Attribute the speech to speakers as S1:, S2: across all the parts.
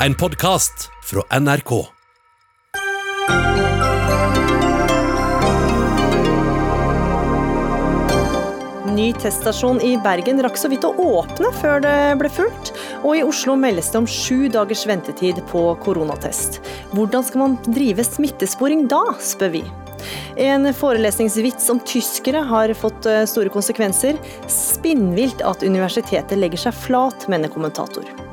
S1: En podkast fra NRK.
S2: Ny teststasjon i Bergen rakk så vidt å åpne før det ble fullt. Og i Oslo meldes det om sju dagers ventetid på koronatest. Hvordan skal man drive smittesporing da, spør vi. En forelesningsvits om tyskere har fått eh, store konsekvenser. Spinnvilt at universitetet legger seg flat, mener kommentator.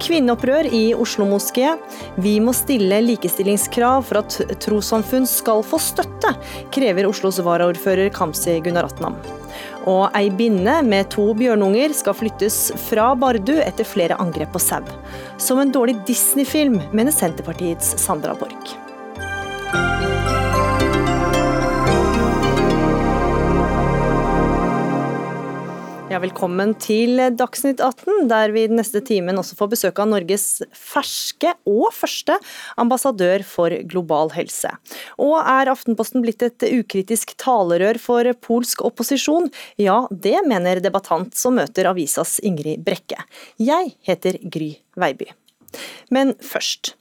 S2: Kvinneopprør i Oslo moské. Vi må stille likestillingskrav for at trossamfunn skal få støtte, krever Oslos varaordfører Kamzy Gunaratnam. Og ei binne med to bjørnunger skal flyttes fra Bardu etter flere angrep på sau. Som en dårlig Disney-film, mener Senterpartiets Sandra Borch. Ja, velkommen til Dagsnytt 18, der vi den neste timen også får besøk av Norges ferske og første ambassadør for global helse. Og er Aftenposten blitt et ukritisk talerør for polsk opposisjon? Ja, det mener debattant som møter avisas Ingrid Brekke. Jeg heter Gry Veiby. Men først.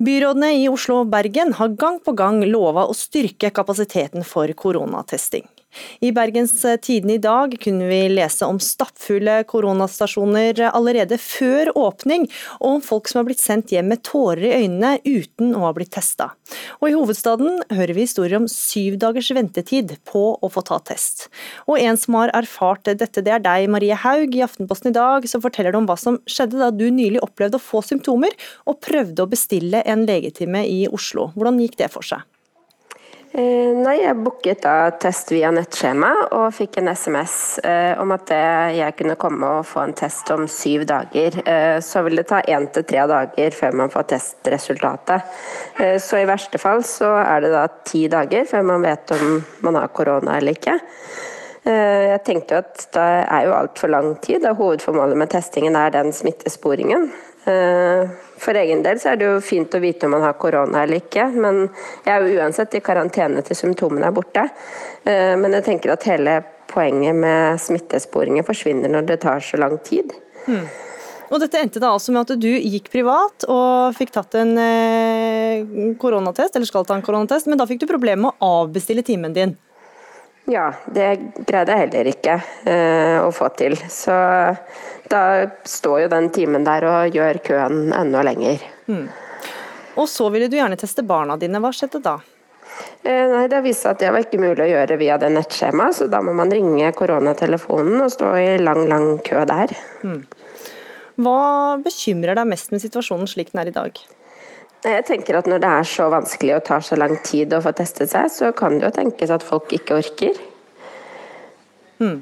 S2: Byrådene i Oslo og Bergen har gang på gang lova å styrke kapasiteten for koronatesting. I Bergens Tidende i dag kunne vi lese om stappfulle koronastasjoner allerede før åpning, og om folk som har blitt sendt hjem med tårer i øynene uten å ha blitt testa. Og i hovedstaden hører vi historier om syv dagers ventetid på å få ta test. Og en som har erfart dette, det er deg, Marie Haug, i Aftenposten i dag, som forteller om hva som skjedde da du nylig opplevde å få symptomer, og prøvde å bestille en legetime i Oslo. Hvordan gikk det for seg?
S3: Eh, nei, jeg booket da test via nettskjema og fikk en SMS eh, om at jeg kunne komme og få en test om syv dager. Eh, så vil det ta én til tre dager før man får testresultatet. Eh, så i verste fall så er det da ti dager før man vet om man har korona eller ikke. Eh, jeg tenkte at det er jo altfor lang tid, da hovedformålet med testingen er den smittesporingen. For egen del så er det jo fint å vite om man har korona eller ikke, men jeg er jo uansett i karantene til symptomene er borte. Eh, men jeg tenker at hele poenget med smittesporinger forsvinner når det tar så lang tid.
S2: Hmm. Og Dette endte da altså med at du gikk privat og fikk tatt en eh, koronatest, eller skal ta en koronatest, men da fikk du problemer med å avbestille timen din.
S3: Ja, det greide jeg heller ikke eh, å få til. Så da står jo den timen der og gjør køen enda lenger. Mm.
S2: Og så ville du gjerne teste barna dine. Hva skjedde da?
S3: Eh, nei, Det viste seg at det var ikke mulig å gjøre via det nettskjemaet, så da må man ringe koronatelefonen og stå i lang, lang kø der. Mm.
S2: Hva bekymrer deg mest med situasjonen slik den er i dag?
S3: Jeg tenker at Når det er så vanskelig og tar så lang tid å få testet seg, så kan det jo tenkes at folk ikke orker.
S2: Hmm.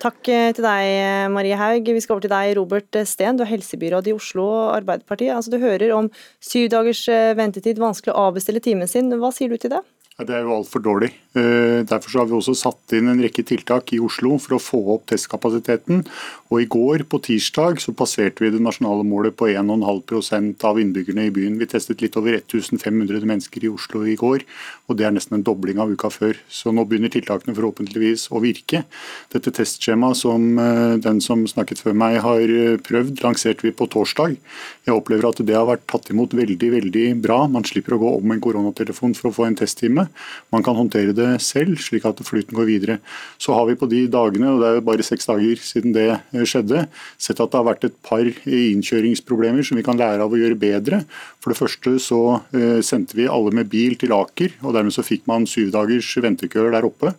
S2: Takk eh, til deg, Marie Haug. Vi skal over til deg, Robert Steen. Du er helsebyråd i Oslo Arbeiderparti. Altså, du hører om syv dagers eh, ventetid, vanskelig å avbestille timen sin. Hva sier du til det?
S4: Det er jo altfor dårlig. Eh, derfor har vi også satt inn en rekke tiltak i Oslo for å få opp testkapasiteten. Og I går, på tirsdag, så passerte vi det nasjonale målet på 1,5% av innbyggerne i byen. Vi testet litt over 1500 mennesker i Oslo i går, og det er nesten en dobling av uka før. Så nå begynner tiltakene forhåpentligvis å virke. Dette testskjemaet som eh, den som snakket før meg har eh, prøvd, lanserte vi på torsdag. Jeg opplever at det har vært tatt imot veldig, veldig bra. Man slipper å gå om en koronatelefon for å få en testtime. Man kan håndtere det selv, slik at flyten går videre. Så har vi på de dagene, og det er jo bare seks dager siden det eh, skjedde, sett at det har vært et par innkjøringsproblemer som vi kan lære av å gjøre bedre. For det første så eh, sendte vi alle med bil til Aker, og dermed så fikk man syv dagers ventekøer der oppe.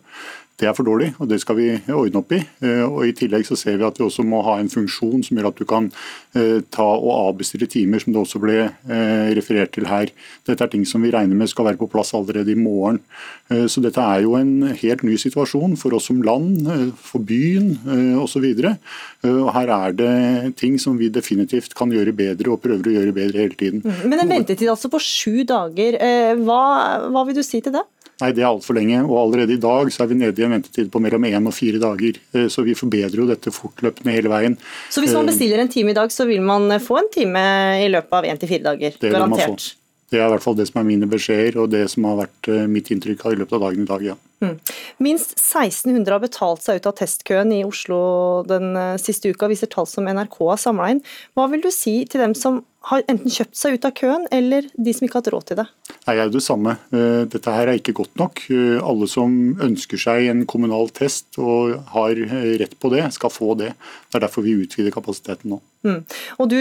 S4: Det er for dårlig, og det skal vi ordne opp i. Eh, og I tillegg så ser vi at vi også må ha en funksjon som gjør at du kan eh, ta og avbestille timer, som det også ble eh, referert til her. Dette er ting som vi regner med skal være på plass allerede i morgen. Så dette er jo en helt ny situasjon for oss som land, for byen osv. Her er det ting som vi definitivt kan gjøre bedre og prøver å gjøre bedre hele tiden.
S2: Men en ventetid altså på sju dager, hva, hva vil du si til det?
S4: Nei, det er altfor lenge. Og allerede i dag så er vi nede i en ventetid på mellom én og fire dager. Eh, så vi forbedrer jo dette fortløpende hele veien.
S2: Så hvis man eh, bestiller en time i dag, så vil man få en time i løpet av én til fire dager?
S4: Det
S2: garantert?
S4: Det er i hvert fall det som er mine beskjeder og det som har vært eh, mitt inntrykk i løpet av dagen i dag. ja. Mm.
S2: Minst 1600 har betalt seg ut av testkøen i Oslo den eh, siste uka, viser tall som NRK har samla inn. Hva vil du si til dem som har enten kjøpt seg ut av køen, eller de som ikke har hatt råd til det?
S4: Er det samme. Eh, dette her er ikke godt nok. Alle som ønsker seg en kommunal test og har rett på det, skal få det. Det er derfor vi utvider kapasiteten nå. Mm.
S2: Og du,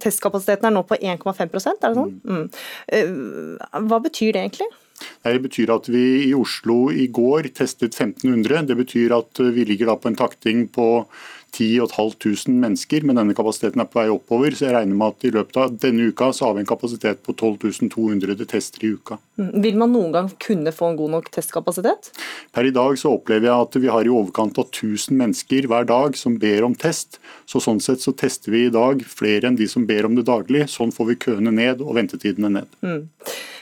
S2: Testkapasiteten er nå på 1,5 er det sånn? Mm. Mm. Hva betyr det egentlig?
S4: Det betyr at vi i Oslo i går testet 1500. Det betyr at vi ligger da på en takting på 10 500 mennesker, men denne kapasiteten er på vei oppover. Så jeg regner med at i løpet av denne uka så har vi en kapasitet på 12.200 tester i uka.
S2: Vil man noen gang kunne få en god nok testkapasitet?
S4: Per i dag så opplever jeg at vi har i overkant av 1000 mennesker hver dag som ber om test. Så sånn sett så tester vi i dag flere enn de som ber om det daglig. Sånn får vi køene ned og ventetidene ned. Mm.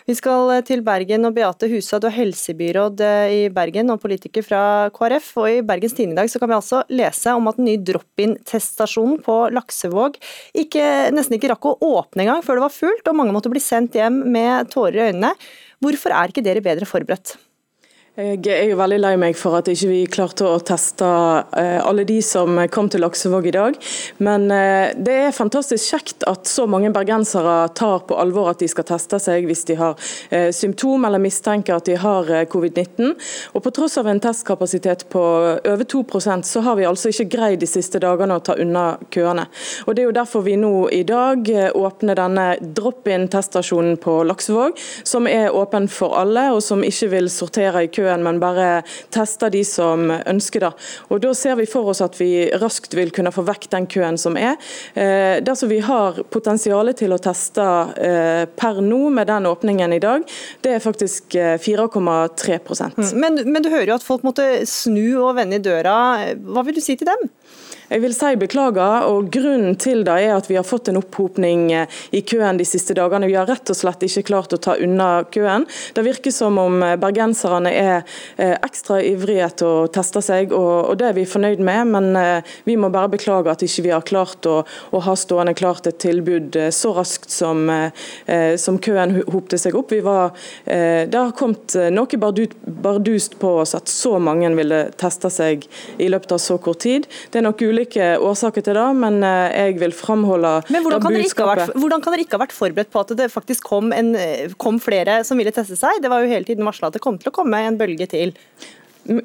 S2: Vi skal til Bergen, og Beate Husa, du er helsebyråd eh, i Bergen og politiker fra KrF. Og I Bergens Tidende i dag så kan vi altså lese om at den nye drop-in-teststasjonen på Laksevåg ikke, nesten ikke rakk å åpne engang før det var fullt, og mange måtte bli sendt hjem med tårer i øynene. Hvorfor er ikke dere bedre forberedt?
S5: Jeg er jo veldig lei meg for at ikke vi ikke klarte å teste eh, alle de som kom til Laksevåg i dag. Men eh, det er fantastisk kjekt at så mange bergensere tar på alvor at de skal teste seg hvis de har eh, symptom eller mistenker at de har covid-19. Og På tross av en testkapasitet på over 2% så har vi altså ikke greid de siste dagene å ta unna køene. Og Det er jo derfor vi nå i dag åpner denne drop-in-teststasjonen på Laksevåg, som er åpen for alle, og som ikke vil sortere i kø køen, men bare tester de som ønsker det. Og Da ser vi for oss at vi raskt vil kunne få vekk den køen som er. Eh, Dersom vi har potensialet til å teste eh, per nå med den åpningen i dag, det er faktisk 4,3 eh, mm.
S2: men, men du hører jo at folk måtte snu og vende i døra. Hva vil du si til dem?
S5: Jeg vil si beklager, og Grunnen til det er at vi har fått en opphopning eh, i køen de siste dagene. Vi har rett og slett ikke klart å ta unna køen. Det virker som om eh, bergenserne er eh, ekstra ivrige til å teste seg, og det er vi fornøyd med. Men vi må bare beklage at ikke vi har klart å, å ha stående klart et tilbud så raskt som, som køen hopte seg opp. Var, det har kommet noe bardust på oss at så mange ville teste seg i løpet av så kort tid. Det er nok ulike ulike årsaker til det, men eh, jeg vil framholde
S2: men hvordan kan, vært, hvordan kan dere ikke ha vært forberedt på at det faktisk kom, en, kom flere som ville teste seg? Det var jo hele tiden varsla at det kom til å komme en bølge til.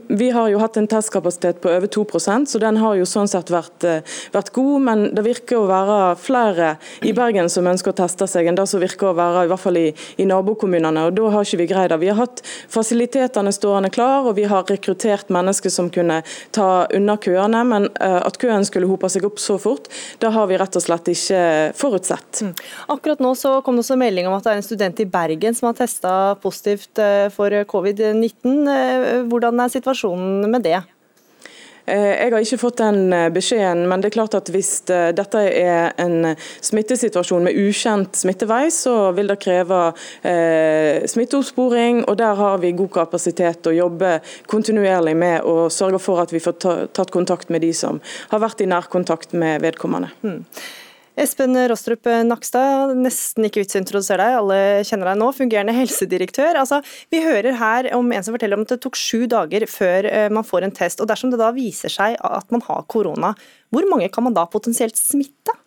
S5: Vi har jo hatt en testkapasitet på over 2% så den har jo sånn sett vært, eh, vært, god. Men det virker å være flere i Bergen som ønsker å teste seg, enn det som virker å være i hvert fall i, i nabokommunene. og Da har ikke vi greid det. Vi har hatt fasilitetene stående klar, og vi har rekruttert mennesker som kunne ta unna køene. Men uh, at køen skulle hope seg opp så fort, det har vi rett og slett ikke forutsett. Mm.
S2: Akkurat nå så kom det også melding om at det er en student i Bergen som har testa positivt eh, for covid-19. Hvordan er er situasjonen med det?
S5: Eh, jeg har ikke fått den eh, beskjeden, men det er klart at hvis eh, dette er en smittesituasjon med ukjent smittevei, så vil det kreve smitteoppsporing. og Der har vi god kapasitet å jobbe kontinuerlig med å sørge for at vi får tatt kontakt med de som har vært i nærkontakt med vedkommende. Mm.
S2: Espen Rostrup Nakstad, nesten ikke vits å introdusere deg, alle kjenner deg nå. Fungerende helsedirektør. Altså, vi hører her om en som forteller om at det tok sju dager før eh, man får en test. og Dersom det da viser seg at man har korona, hvor mange kan man da potensielt smitte?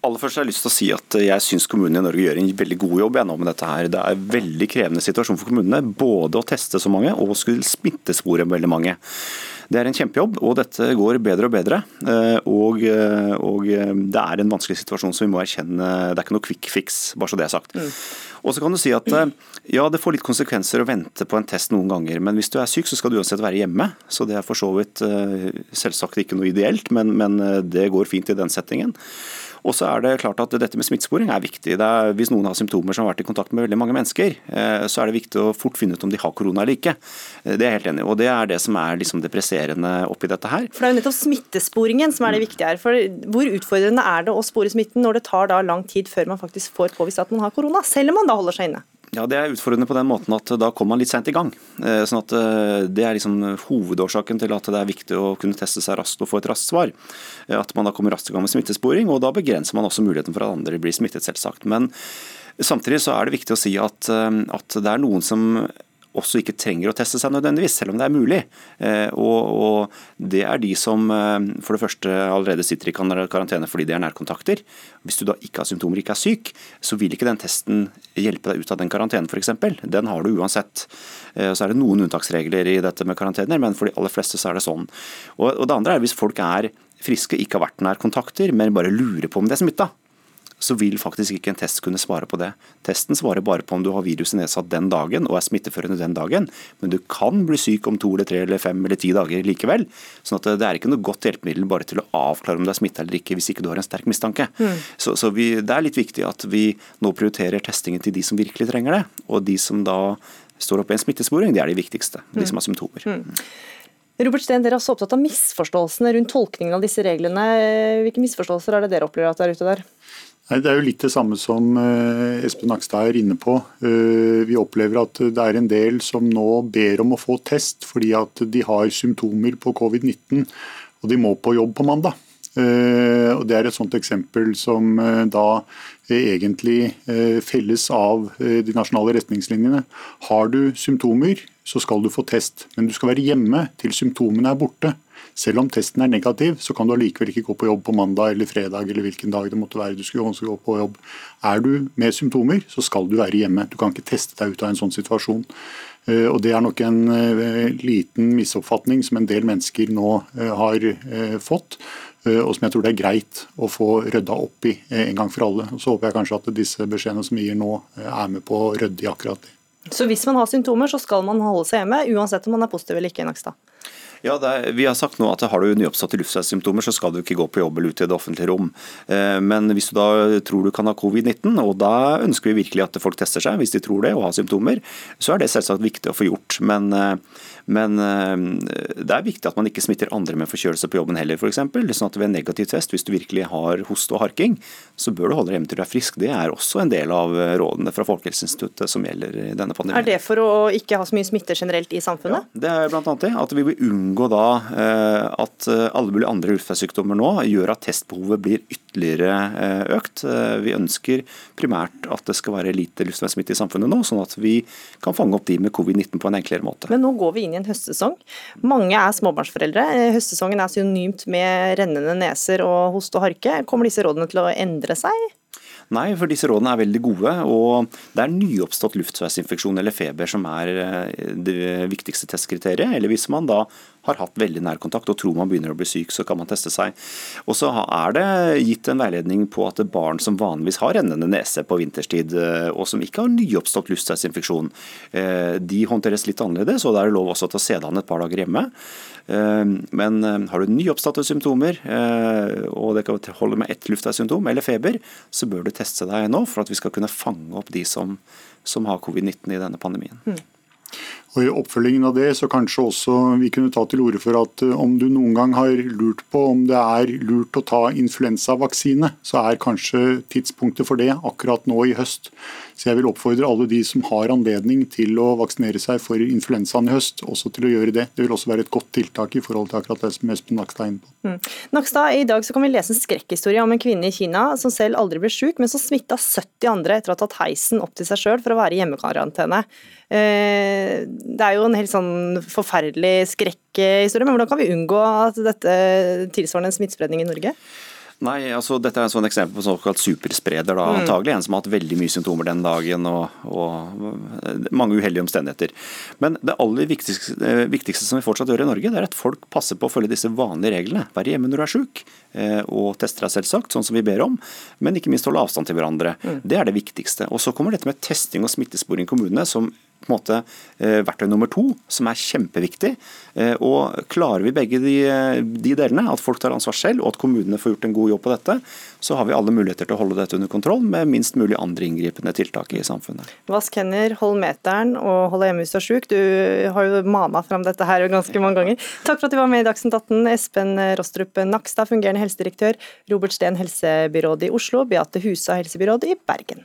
S6: Aller først har Jeg lyst til å si at jeg syns kommunene i Norge gjør en veldig god jobb med dette. her. Det er en veldig krevende situasjon for kommunene, både å teste så mange og skulle smittespore veldig mange. Det er en kjempejobb, og dette går bedre og bedre. Eh, og, eh, og, eh, det er en vanskelig situasjon som vi må erkjenne. Det er ikke noe quick fix, bare så det er sagt. Mm. Og så kan du si at ja, det får litt konsekvenser å vente på en test noen ganger, men hvis du er syk, så skal du uansett være hjemme. Så det er for så vidt selvsagt ikke noe ideelt, men, men det går fint i den settingen. Og så er det klart at Dette med smittesporing er viktig. Er, hvis noen har symptomer som har vært i kontakt med veldig mange mennesker, eh, så er det viktig å fort finne ut om de har korona eller ikke. Eh, det er jeg helt enig i. Og Det er det som er liksom det presserende oppi dette her.
S2: For Det er jo nettopp smittesporingen som er det viktige her. For Hvor utfordrende er det å spore smitten når det tar da lang tid før man faktisk får påvist at man har korona, selv om man da holder seg inne?
S6: Ja, Det er utfordrende på den måten at da kommer man litt sent i gang. Eh, sånn at eh, Det er liksom hovedårsaken til at det er viktig å kunne teste seg raskt og få et raskt svar. Eh, at man da kommer raskt i gang med smittesporing, og da begrenser man også muligheten for at andre blir smittet, selvsagt. Men Samtidig så er det viktig å si at, at det er noen som også ikke trenger å teste seg nødvendigvis, selv om det er mulig. Eh, og, og, Det er de som eh, for det første allerede sitter i karantene fordi de er nærkontakter. Hvis du da ikke har symptomer, ikke er syk, så vil ikke den testen hjelpe deg ut av den karantenen f.eks. Den har du uansett. Eh, så er det noen unntaksregler i dette med karantener, men for de aller fleste så er det sånn. Og, og Det andre er hvis folk er friske, ikke har vært nærkontakter, men bare lurer på om de er smitta så vil faktisk ikke en test kunne svare på det. Testen svarer bare på om du har viruset nedsatt den dagen og er smitteførende den dagen, men du kan bli syk om to eller tre eller fem eller ti dager likevel. sånn at det er ikke noe godt hjelpemiddel bare til å avklare om du er smitta eller ikke, hvis ikke du har en sterk mistanke. Mm. Så, så vi, det er litt viktig at vi nå prioriterer testingen til de som virkelig trenger det, og de som da står oppe i en smittesporing, det er de viktigste. De som har symptomer. Mm.
S2: Robert Steen, Dere er så opptatt av misforståelsene rundt tolkningen av disse reglene. Hvilke misforståelser er det dere opplever at det er ute der?
S4: Det er jo litt det samme som eh, Espen Nakstad er inne på. Eh, vi opplever at det er en del som nå ber om å få test fordi at de har symptomer på covid-19 og de må på jobb på mandag. Eh, og Det er et sånt eksempel som da egentlig felles av de nasjonale retningslinjene. Har du symptomer, så skal du få test, men du skal være hjemme til symptomene er borte. Selv om testen er negativ, så kan du allikevel ikke gå på jobb på mandag eller fredag eller hvilken dag det måtte være du skulle gå på jobb. Er du med symptomer, så skal du være hjemme. Du kan ikke teste deg ut av en sånn situasjon. Eh, og Det er nok en eh, liten misoppfatning som en del mennesker nå eh, har fått, og som jeg tror det er greit å få rydda opp i en gang for alle. Så håper jeg kanskje at disse beskjedene som vi gir nå, er med på å rydde i akkurat det.
S2: Så hvis man har symptomer, så skal man holde seg hjemme, uansett om man er positiv eller ikke? Nakstad?
S6: Ja, er, Vi har sagt nå at har du nyoppståtte luftveissymptomer, så skal du ikke gå på jobb eller ut i det offentlige rom. Eh, men hvis du da tror du kan ha covid-19, og da ønsker vi virkelig at folk tester seg hvis de tror det og har symptomer, så er det selvsagt viktig å få gjort. Men eh, men eh, det er viktig at man ikke smitter andre med forkjølelse på jobben heller, f.eks. Sånn at ved en negativ test, hvis du virkelig har hoste og harking, så bør du holde deg hjemme til du er frisk. Det er også en del av rådene fra Folkehelseinstituttet som gjelder i denne pandemien.
S2: Er det for å ikke ha så mye smitte generelt i samfunnet?
S6: Ja, det er bl.a. det. At vi vil unngå da eh, at alle mulige andre luftveissykdommer nå gjør at testbehovet blir ytterligere økt. Vi ønsker primært at det skal være lite luftveissmitte i samfunnet nå, sånn at vi kan fange opp de med covid-19 på en enklere måte.
S2: Men nå går vi inn i en høstsesong. Mange er småbarnsforeldre. Høstsesongen er synonymt med rennende neser og hoste og harke. Kommer disse rådene til å endre seg?
S6: Nei, for disse rådene er veldig gode. og Det er nyoppstått luftveisinfeksjon eller feber som er eh, det viktigste testkriteriet. Eller hvis man da har hatt veldig nær kontakt og tror man begynner å bli syk, så kan man teste seg. Og så er det gitt en veiledning på at barn som vanligvis har rennende nese på vinterstid, eh, og som ikke har nyoppstått luftveisinfeksjon, eh, de håndteres litt annerledes. og Da er det lov også til å se det an et par dager hjemme. Men har du nyoppståtte symptomer, og det kan holde med ett luftveissymptom eller feber, så bør du teste deg nå for at vi skal kunne fange opp de som, som har covid-19 i denne pandemien. Mm.
S4: Og I oppfølgingen av det så kanskje også vi kunne ta til orde for at eh, om du noen gang har lurt på om det er lurt å ta influensavaksine, så er kanskje tidspunktet for det akkurat nå i høst. Så jeg vil oppfordre alle de som har anledning til å vaksinere seg for influensaen i høst, også til å gjøre det. Det vil også være et godt tiltak i forhold til akkurat det som Espen Nakstad er inne på. Mm.
S2: Nakstad, I dag så kan vi lese en skrekkhistorie om en kvinne i Kina som selv aldri ble syk, men som smitta 70 andre etter å ha tatt heisen opp til seg sjøl for å være i hjemmekarantene. Eh, det er jo en helt sånn forferdelig skrekkhistorie, men hvordan kan vi unngå at dette tilsvarende en smittespredning i Norge?
S6: Nei, altså Dette er en sånn eksempel på såkalt superspreder. da, mm. antagelig En som har hatt veldig mye symptomer den dagen og, og mange uheldige omstendigheter. Men det aller viktigste, eh, viktigste, som vi fortsatt gjør i Norge, det er at folk passer på å følge disse vanlige reglene. Være hjemme når du er syk, eh, og teste deg selvsagt, sånn som vi ber om. Men ikke minst holde avstand til hverandre. Mm. Det er det viktigste. Og Så kommer dette med testing og smittesporing i kommunene, som på en måte eh, verktøy nummer to, som er kjempeviktig. Eh, og Klarer vi begge de, de, delene, at folk tar ansvar selv og at kommunene får gjort en god jobb på dette, så har vi alle muligheter til å holde dette under kontroll med minst mulig andre inngripende tiltak i samfunnet.
S2: Vask hender, hold meteren og hold hjemme hvis du er syk. Du har jo mana fram dette her ganske mange ganger. Takk for at du var med i Dagsnytt 18, Espen Rostrup Nakstad, fungerende helsedirektør, Robert Steen, helsebyråd i Oslo, Beate Husa, helsebyråd i Bergen.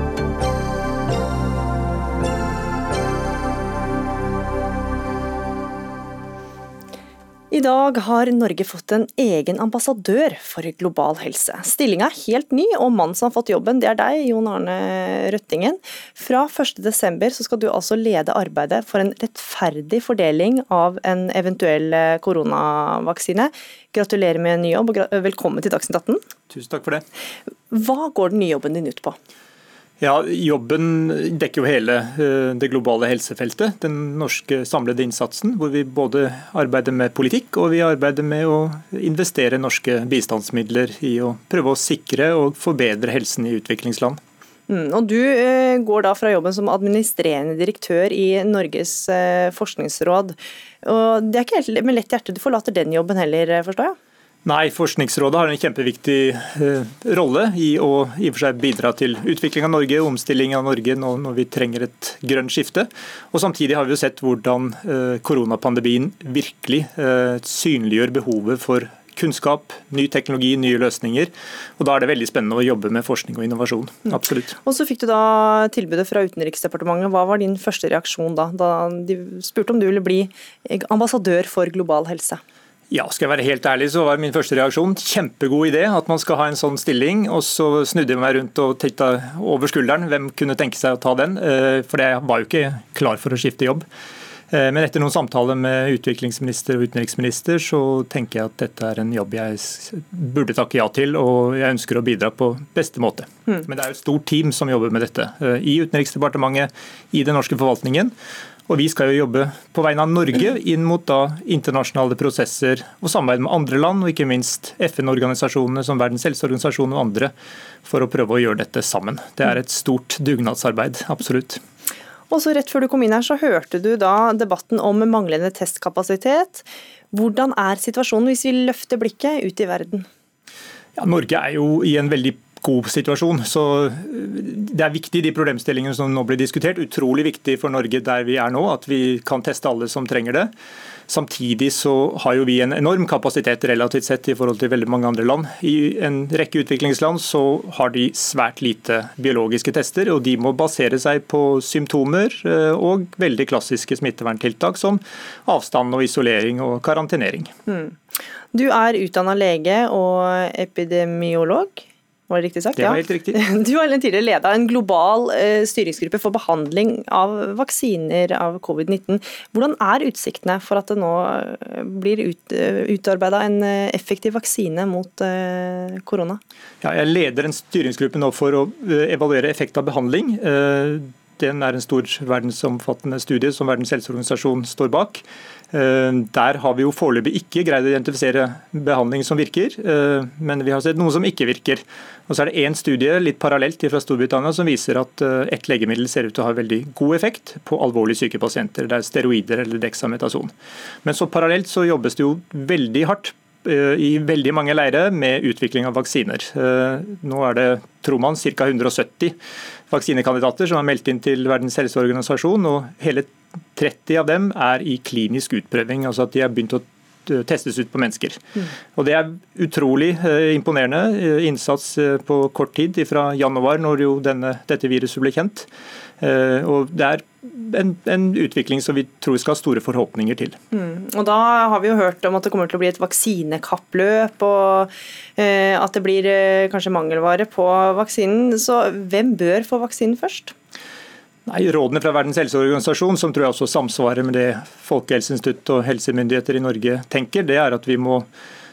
S2: I dag har Norge fått en egen ambassadør for global helse. Stillinga er helt ny, og mannen som har fått jobben, det er deg, Jon Arne Røttingen. Fra 1.12 skal du altså lede arbeidet for en rettferdig fordeling av en eventuell eh, koronavaksine. Gratulerer med en ny jobb, og velkommen til Dagsnytt 18.
S7: Tusen takk for det.
S2: Hva går den nye jobben din ut på?
S7: Ja, Jobben dekker jo hele eh, det globale helsefeltet. Den norske samlede innsatsen, hvor vi både arbeider med politikk og vi arbeider med å investere norske bistandsmidler i å prøve å sikre og forbedre helsen i utviklingsland.
S2: Mm, og Du eh, går da fra jobben som administrerende direktør i Norges eh, forskningsråd. Og Det er ikke helt med lett hjerte du forlater den jobben heller, forstår jeg?
S7: Nei, Forskningsrådet har en kjempeviktig eh, rolle i å i og for seg bidra til utvikling av Norge, omstilling av Norge nå når vi trenger et grønt skifte. Og Samtidig har vi jo sett hvordan eh, koronapandemien virkelig eh, synliggjør behovet for kunnskap, ny teknologi, nye løsninger. Og Da er det veldig spennende å jobbe med forskning og innovasjon. Mm. Absolutt.
S2: Og Så fikk du da tilbudet fra Utenriksdepartementet. Hva var din første reaksjon da, da de spurte om du ville bli ambassadør for global helse?
S7: Ja, skal jeg være helt ærlig, så var min første reaksjon kjempegod idé at man skal ha en sånn stilling. Og så snudde jeg meg rundt og titta over skulderen. Hvem kunne tenke seg å ta den? Eh, for jeg var jo ikke klar for å skifte jobb. Eh, men etter noen samtaler med utviklingsminister og utenriksminister, så tenker jeg at dette er en jobb jeg burde takke ja til, og jeg ønsker å bidra på beste måte. Mm. Men det er jo et stort team som jobber med dette. Eh, I Utenriksdepartementet, i den norske forvaltningen. Og Vi skal jo jobbe på vegne av Norge inn mot da internasjonale prosesser og samarbeid med andre land, og ikke minst FN-organisasjonene som Verdens helseorganisasjon og andre, for å prøve å gjøre dette sammen. Det er et stort dugnadsarbeid, absolutt.
S2: Og så Rett før du kom inn her, så hørte du da debatten om manglende testkapasitet. Hvordan er situasjonen hvis vi løfter blikket ut i verden?
S7: Ja, Norge er jo i en veldig god situasjon. Så eh, Det er viktig de problemstillingene som nå blir diskutert. Utrolig viktig for Norge der vi er nå, at vi kan teste alle som trenger det. Samtidig så har jo vi en enorm kapasitet relativt sett i forhold til veldig mange andre land. I en rekke utviklingsland så har de svært lite biologiske tester, og de må basere seg på symptomer eh, og veldig klassiske smitteverntiltak som avstand og isolering og karantenering. Mm.
S2: Du er utdanna lege og epidemiolog. Var det riktig sagt?
S7: Det var helt riktig.
S2: Du har tidligere leda en global eh, styringsgruppe for behandling av vaksiner av covid-19. Hvordan er utsiktene for at det nå eh, blir ut, eh, utarbeida en effektiv vaksine mot korona?
S7: Ja, jeg leder en styringsgruppe nå for å evaluere effekt av behandling. Den er en stor verdensomfattende studie som Verdens helseorganisasjon står bak. Eh, der har vi jo foreløpig ikke greid å identifisere behandling som virker, eh, men vi har sett noe som ikke virker. Og så er det én studie litt parallelt fra Storbritannia som viser at eh, ett legemiddel ser ut til å ha veldig god effekt på alvorlig syke pasienter. Det er steroider eller dexametason. Men så parallelt så jobbes det jo veldig hardt i veldig mange leirer med utvikling av vaksiner. Nå er det, tror man, ca. 170 vaksinekandidater som er meldt inn til Verdens helseorganisasjon. og hele 30 av dem er i klinisk utprøving, altså at de har begynt å testes ut på mennesker. Mm. Og Det er utrolig eh, imponerende eh, innsats eh, på kort tid, fra januar, når jo denne, dette viruset ble kjent. Og Det er en, en, utvikling som vi tror skal ha store forhåpninger til.
S2: Mm. Og Da har vi jo hørt om at det kommer til å bli et vaksinekappløp, og eh, at det blir eh, kanskje mangelvare på vaksinen. Så hvem bør få vaksinen først?
S7: Nei, Rådene fra Verdens helseorganisasjon, som tror jeg også samsvarer med det Folkehelseinstituttet og helsemyndigheter i Norge tenker, det er at vi må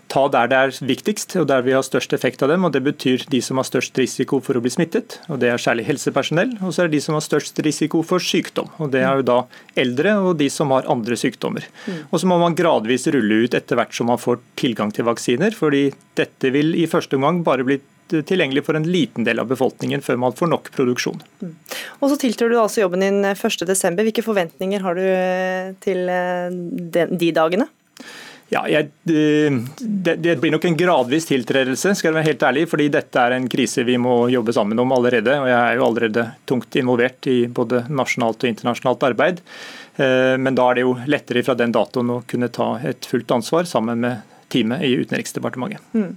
S7: ta der det er viktigst og der vi har størst effekt av dem. og Det betyr de som har størst risiko for å bli smittet. og Det er særlig helsepersonell. Og så er det de som har størst risiko for sykdom. og Det er jo da eldre og de som har andre sykdommer. Mm. Og Så må man gradvis rulle ut etter hvert som man får tilgang til vaksiner. fordi dette vil i første omgang bare bli tilgjengelig for en liten del av befolkningen før man får nok produksjon. Mm.
S2: Og så tiltrer du altså jobben din 1.12. Hvilke forventninger har du eh, til eh, de dagene?
S7: Ja, jeg, det, det, blir nok en gradvis tiltredelse, skal jeg være helt ærlig. fordi dette er en krise vi må jobbe sammen om allerede. og Jeg er jo allerede tungt involvert i både nasjonalt og internasjonalt arbeid. Eh, men da er det jo lettere fra den datoen å kunne ta et fullt ansvar sammen med teamet i Utenriksdepartementet. Mm.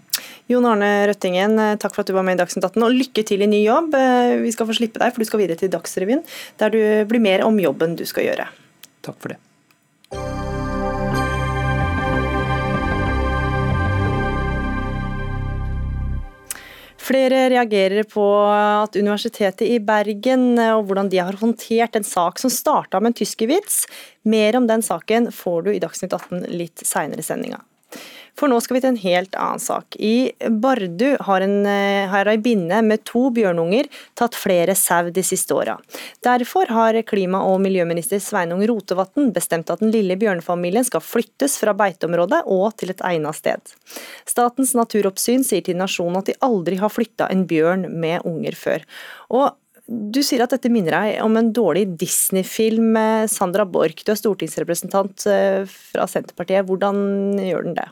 S2: Jon Arne Røttingen, eh, takk for at du var med i Dagsnytt 18, og lykke til i ny jobb. Eh, vi skal få slippe deg, for du skal videre til Dagsrevyen, der du blir mer om jobben du skal gjøre.
S7: Takk for det.
S2: Flere reagerer på at Universitetet i Bergen eh, og hvordan de har håndtert en sak som starta med en tyskervits. Mer om den saken får du i Dagsnytt 18 litt seinere i sendinga. For nå skal vi til en helt annen sak. I Bardu har, en, eh, har ei binne med to bjørnunger tatt flere sau de siste åra. Derfor har klima- og miljøminister Sveinung Rotevatn bestemt at den lille bjørnefamilien skal flyttes fra beiteområdet og til et egnet sted. Statens naturoppsyn sier til Nasjonen at de aldri har flytta en bjørn med unger før. Og du sier at dette minner deg om en dårlig Disney-film Sandra Borch. Du er stortingsrepresentant eh, fra Senterpartiet. Hvordan gjør den det?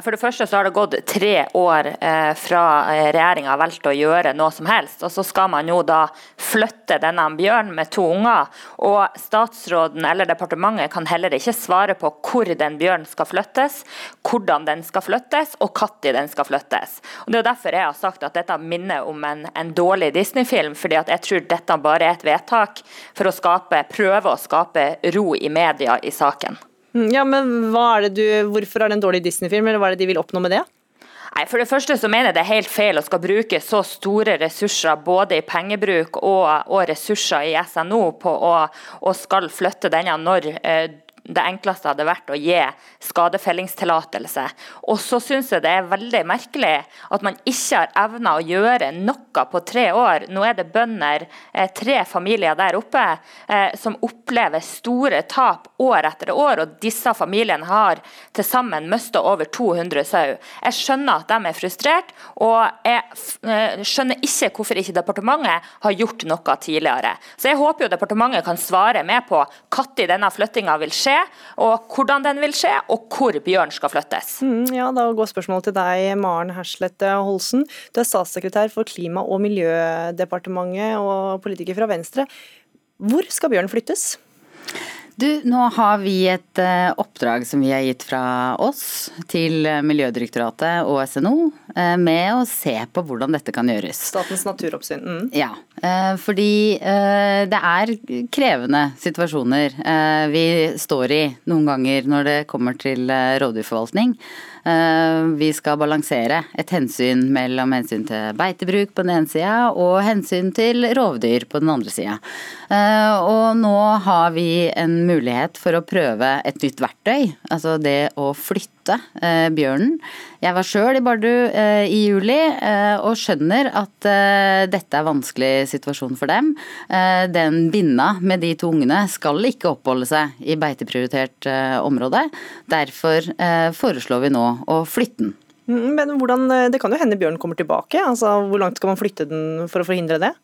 S8: For det første så har det gått tre år eh, fra eh, regjeringa har valgt å gjøre noe som helst, og så skal man jo da flytte denne bjørnen med to unger. Og statsråden eller departementet kan heller ikke svare på hvor den bjørnen skal flyttes, hvordan den skal flyttes og når den skal flyttes. Og Det er derfor jeg har sagt at dette minner om en, en dårlig Disney-film, fordi at jeg tror dette bare er et vedtak for å skape, prøve å skape ro i media i saken.
S2: Mm, ja, men du, Hvorfor er det en dårlig Disney-film, eller hva er det de vil oppnå med det?
S8: Nei, For det første så mener jeg det er helt feil å skal bruke så store ressurser både i pengebruk og, og ressurser i SNO på å, å skal flytte denne når eh, det enkleste hadde vært å gi skadefellingstillatelse. Og så syns jeg det er veldig merkelig at man ikke har evna å gjøre noe på tre år. Nå er det bønder, eh, tre familier der oppe, eh, som opplever store tap år etter år. Og disse familiene har til sammen mista over 200 sau. Jeg skjønner at de er frustrert, og jeg eh, skjønner ikke hvorfor ikke departementet har gjort noe tidligere. Så jeg håper jo departementet kan svare med på når denne flyttinga vil skje skje, og hvordan den vil skje, og hvor bjørn skal flyttes.
S2: Mm, ja, Da går spørsmålet til deg, Maren Herslette Holsen. Du er statssekretær for Klima- og miljødepartementet og politiker fra Venstre. Hvor skal bjørn flyttes?
S9: Du, nå har vi et uh, oppdrag som vi har gitt fra oss til Miljødirektoratet og SNO uh, med å se på hvordan dette kan gjøres.
S2: Statens naturoppsyn. Mm.
S9: Ja, uh, fordi det er krevende situasjoner vi står i noen ganger når det kommer til rovdyrforvaltning. Eh, vi skal balansere et hensyn mellom hensyn til beitebruk på den ene sida og hensyn til rovdyr på den andre sida. Eh, og nå har vi en mulighet for å prøve et nytt verktøy, altså det å flytte eh, bjørnen. Jeg var sjøl i Bardu i juli og skjønner at dette er vanskelig situasjon for dem. Den binna med de to ungene skal ikke oppholde seg i beiteprioritert område. Derfor foreslår vi nå å flytte den.
S2: Mm, men hvordan, Det kan jo hende bjørnen kommer tilbake. altså Hvor langt skal man flytte den for å forhindre det?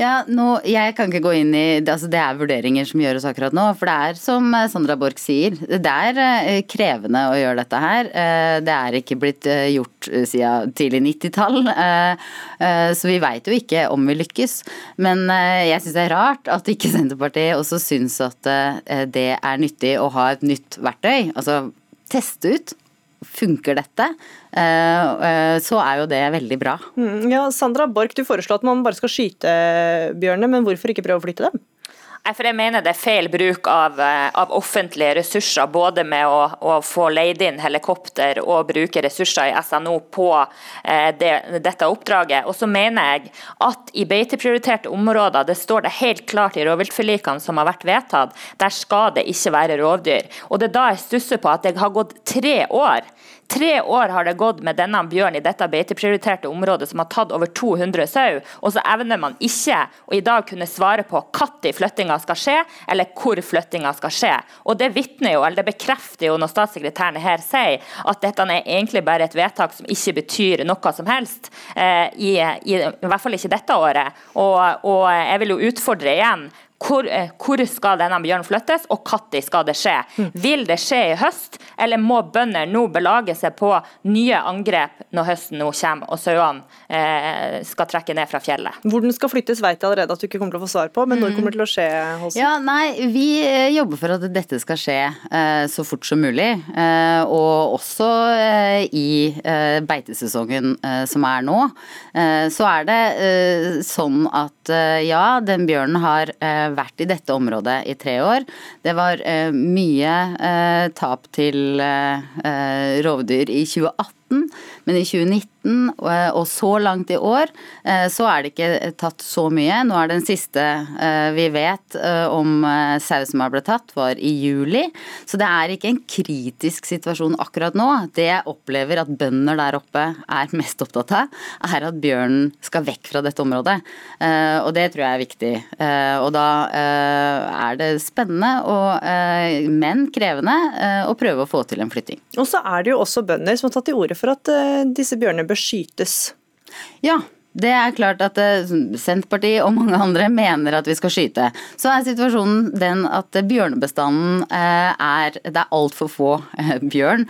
S9: Ja, nå, Jeg kan ikke gå inn i altså Det er vurderinger som gjøres akkurat nå. For det er som Sandra Borch sier, det er eh, krevende å gjøre dette her. Eh, det er ikke blitt eh, gjort siden tidlig 90-tall. Så vi veit jo ikke om vi lykkes. Men jeg syns det er rart at ikke Senterpartiet også syns at det er nyttig å ha et nytt verktøy. Altså teste ut funker dette, eh, eh, så er jo det veldig bra.
S2: Mm, ja, Sandra Borch, du foreslår at man bare skal skyte bjørnene, men hvorfor ikke prøve å flytte dem?
S8: For jeg mener det er feil bruk av, eh, av offentlige ressurser, både med å, å, få leid inn helikopter og bruke ressurser i SNO på eh, det, dette oppdraget. Og så mener jeg at i beiteprioriterte områder, det står det helt klart i rovviltforlikene som har vært vedtatt, der skal det ikke være rovdyr. Og det er da jeg stusser på at det har gått tre år Tre år har det gått med denne bjørnen i dette beiteprioriterte området som har tatt over 200 sau, og så evner man ikke å i dag kunne svare på når flyttinga skal skje, eller hvor flyttinga skal skje. Og Det vitner jo, eller det bekrefter jo når statssekretæren her sier at dette er egentlig bare et vedtak som ikke betyr noe som helst, eh, i, i, i, hvert fall ikke dette året. Og, og jeg vil jo utfordre igjen hvor, eh, hvor, skal denne bjørnen flyttes, og når skal det skje? Mm. Vil det skje i høst, eller må bønder nå belage seg på nye angrep når høsten nå kommer og sauene eh, skal trekke ned fra fjellet?
S2: Hvor den skal flyttes vet jeg allerede at du ikke kommer til å få svar på, men når mm. kommer det til å skje? Holsen?
S9: Ja, nei, Vi eh, jobber for at dette skal skje eh, så fort som mulig, eh, og også eh, i beitesesongen som er nå. så er det sånn at ja, den bjørnen har vært i dette området i tre år. Det var eh, mye eh, tap til eh, rovdyr i 2018. men i 2019 og så langt i år så er det ikke tatt så mye. Nå er den siste vi vet om sau som har blitt tatt, var i juli. Så det er ikke en kritisk situasjon akkurat nå. Det jeg opplever at bønder der oppe er mest opptatt av, er at bjørnen skal vekk fra dette området. Og det tror jeg er viktig. Og da er det spennende, og, men krevende, å prøve å få til en flytting.
S2: Og så er det jo også bønder som har tatt til orde for at disse bjørnene bør skytes.
S9: Ja, det er klart at eh, Senterpartiet og mange andre mener at vi skal skyte. Så er situasjonen den at bjørnebestanden eh, er Det er altfor få eh, bjørn.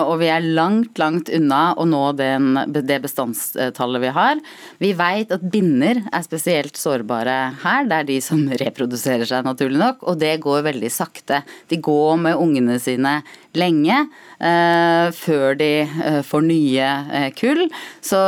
S9: Og vi er langt, langt unna å nå den, det bestandstallet vi har. Vi vet at binner er spesielt sårbare her. Det er de som reproduserer seg, naturlig nok. Og det går veldig sakte. De går med ungene sine lenge før de får nye kull. Så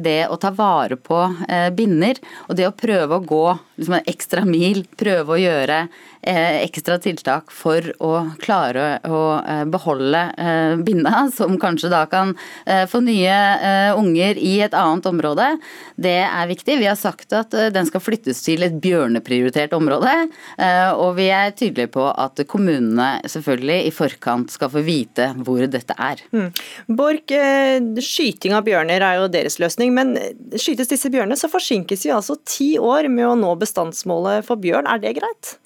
S9: det å ta vare på eh, binner, og det å prøve å gå liksom en ekstra mil, prøve å gjøre eh, ekstra tiltak for å klare å eh, beholde eh, binna, som kanskje da kan eh, få nye eh, unger i et annet område, det er viktig. Vi har sagt at den skal flyttes til et bjørneprioritert område, og vi er tydelige på at kommunene selvfølgelig i forkant skal få vite hvor dette er. Mm.
S2: Borch, skyting av bjørner er jo deres løsning, men skytes disse bjørnene, så forsinkes vi altså ti år med å nå bestandsmålet for bjørn. Er det greit?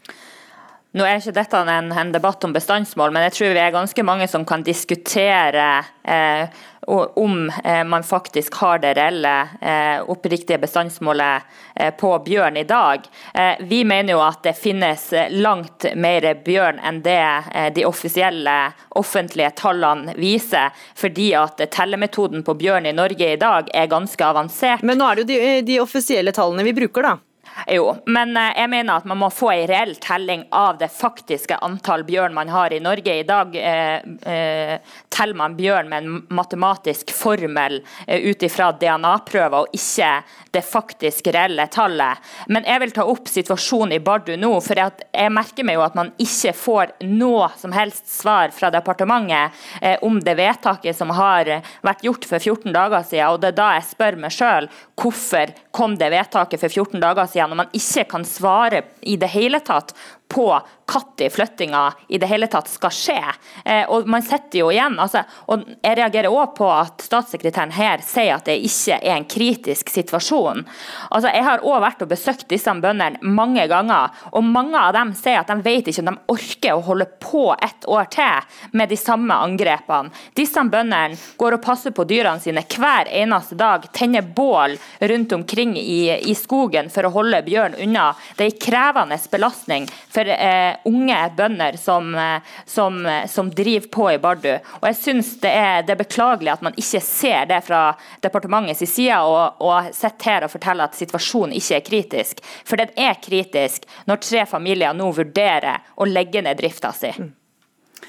S8: Nå er ikke dette en, en, debatt om bestandsmål, men jeg tror vi er ganske mange som kan diskutere eh, om eh, man faktisk har det reelle, eh, oppriktige bestandsmålet eh, på bjørn i dag. Eh, vi mener jo at det finnes langt mer bjørn enn det eh, de offisielle offentlige tallene viser, fordi at tellemetoden på bjørn i Norge i dag er ganske avansert.
S2: Men nå er det jo de, de offisielle tallene vi bruker, da?
S8: Jo, men eh, jeg mener at man må få en reell telling av det faktiske antall bjørn man har i Norge. I dag eh, eh, teller man bjørn med en matematisk formel eh, ut ifra DNA-prøver, og ikke det faktisk reelle tallet. Men jeg vil ta opp situasjonen i Bardu nå, for jeg merker meg jo at man ikke får noe som helst svar fra departementet eh, om det vedtaket som har vært gjort for 14 dager siden. Og det er da jeg spør meg sjøl hvorfor kom det vedtaket for 14 dager siden når man ikke kan svare i det hele tatt på når flyttinga i det hele tatt skal skje. Eh, og man sitter jo igjen, altså, og Jeg reagerer òg på at statssekretæren her sier at det ikke er en kritisk situasjon. Altså, Jeg har òg vært og besøkt disse bøndene mange ganger, og mange av dem sier at de vet ikke om de orker å holde på et år til med de samme angrepene. Disse bøndene går og passer på dyrene sine hver eneste dag, tenner bål rundt omkring i, i skogen for å holde bjørn unna. Det er en krevende belastning for eh, unge bønder som, eh, som, eh, som, driver på i Bardu. Og jeg synes det er, det er, beklagelig at man ikke ser det fra departementets side, og, og sitter her og forteller at situasjonen ikke er kritisk. For den er kritisk når tre familier nå vurderer å legge ned drifta si.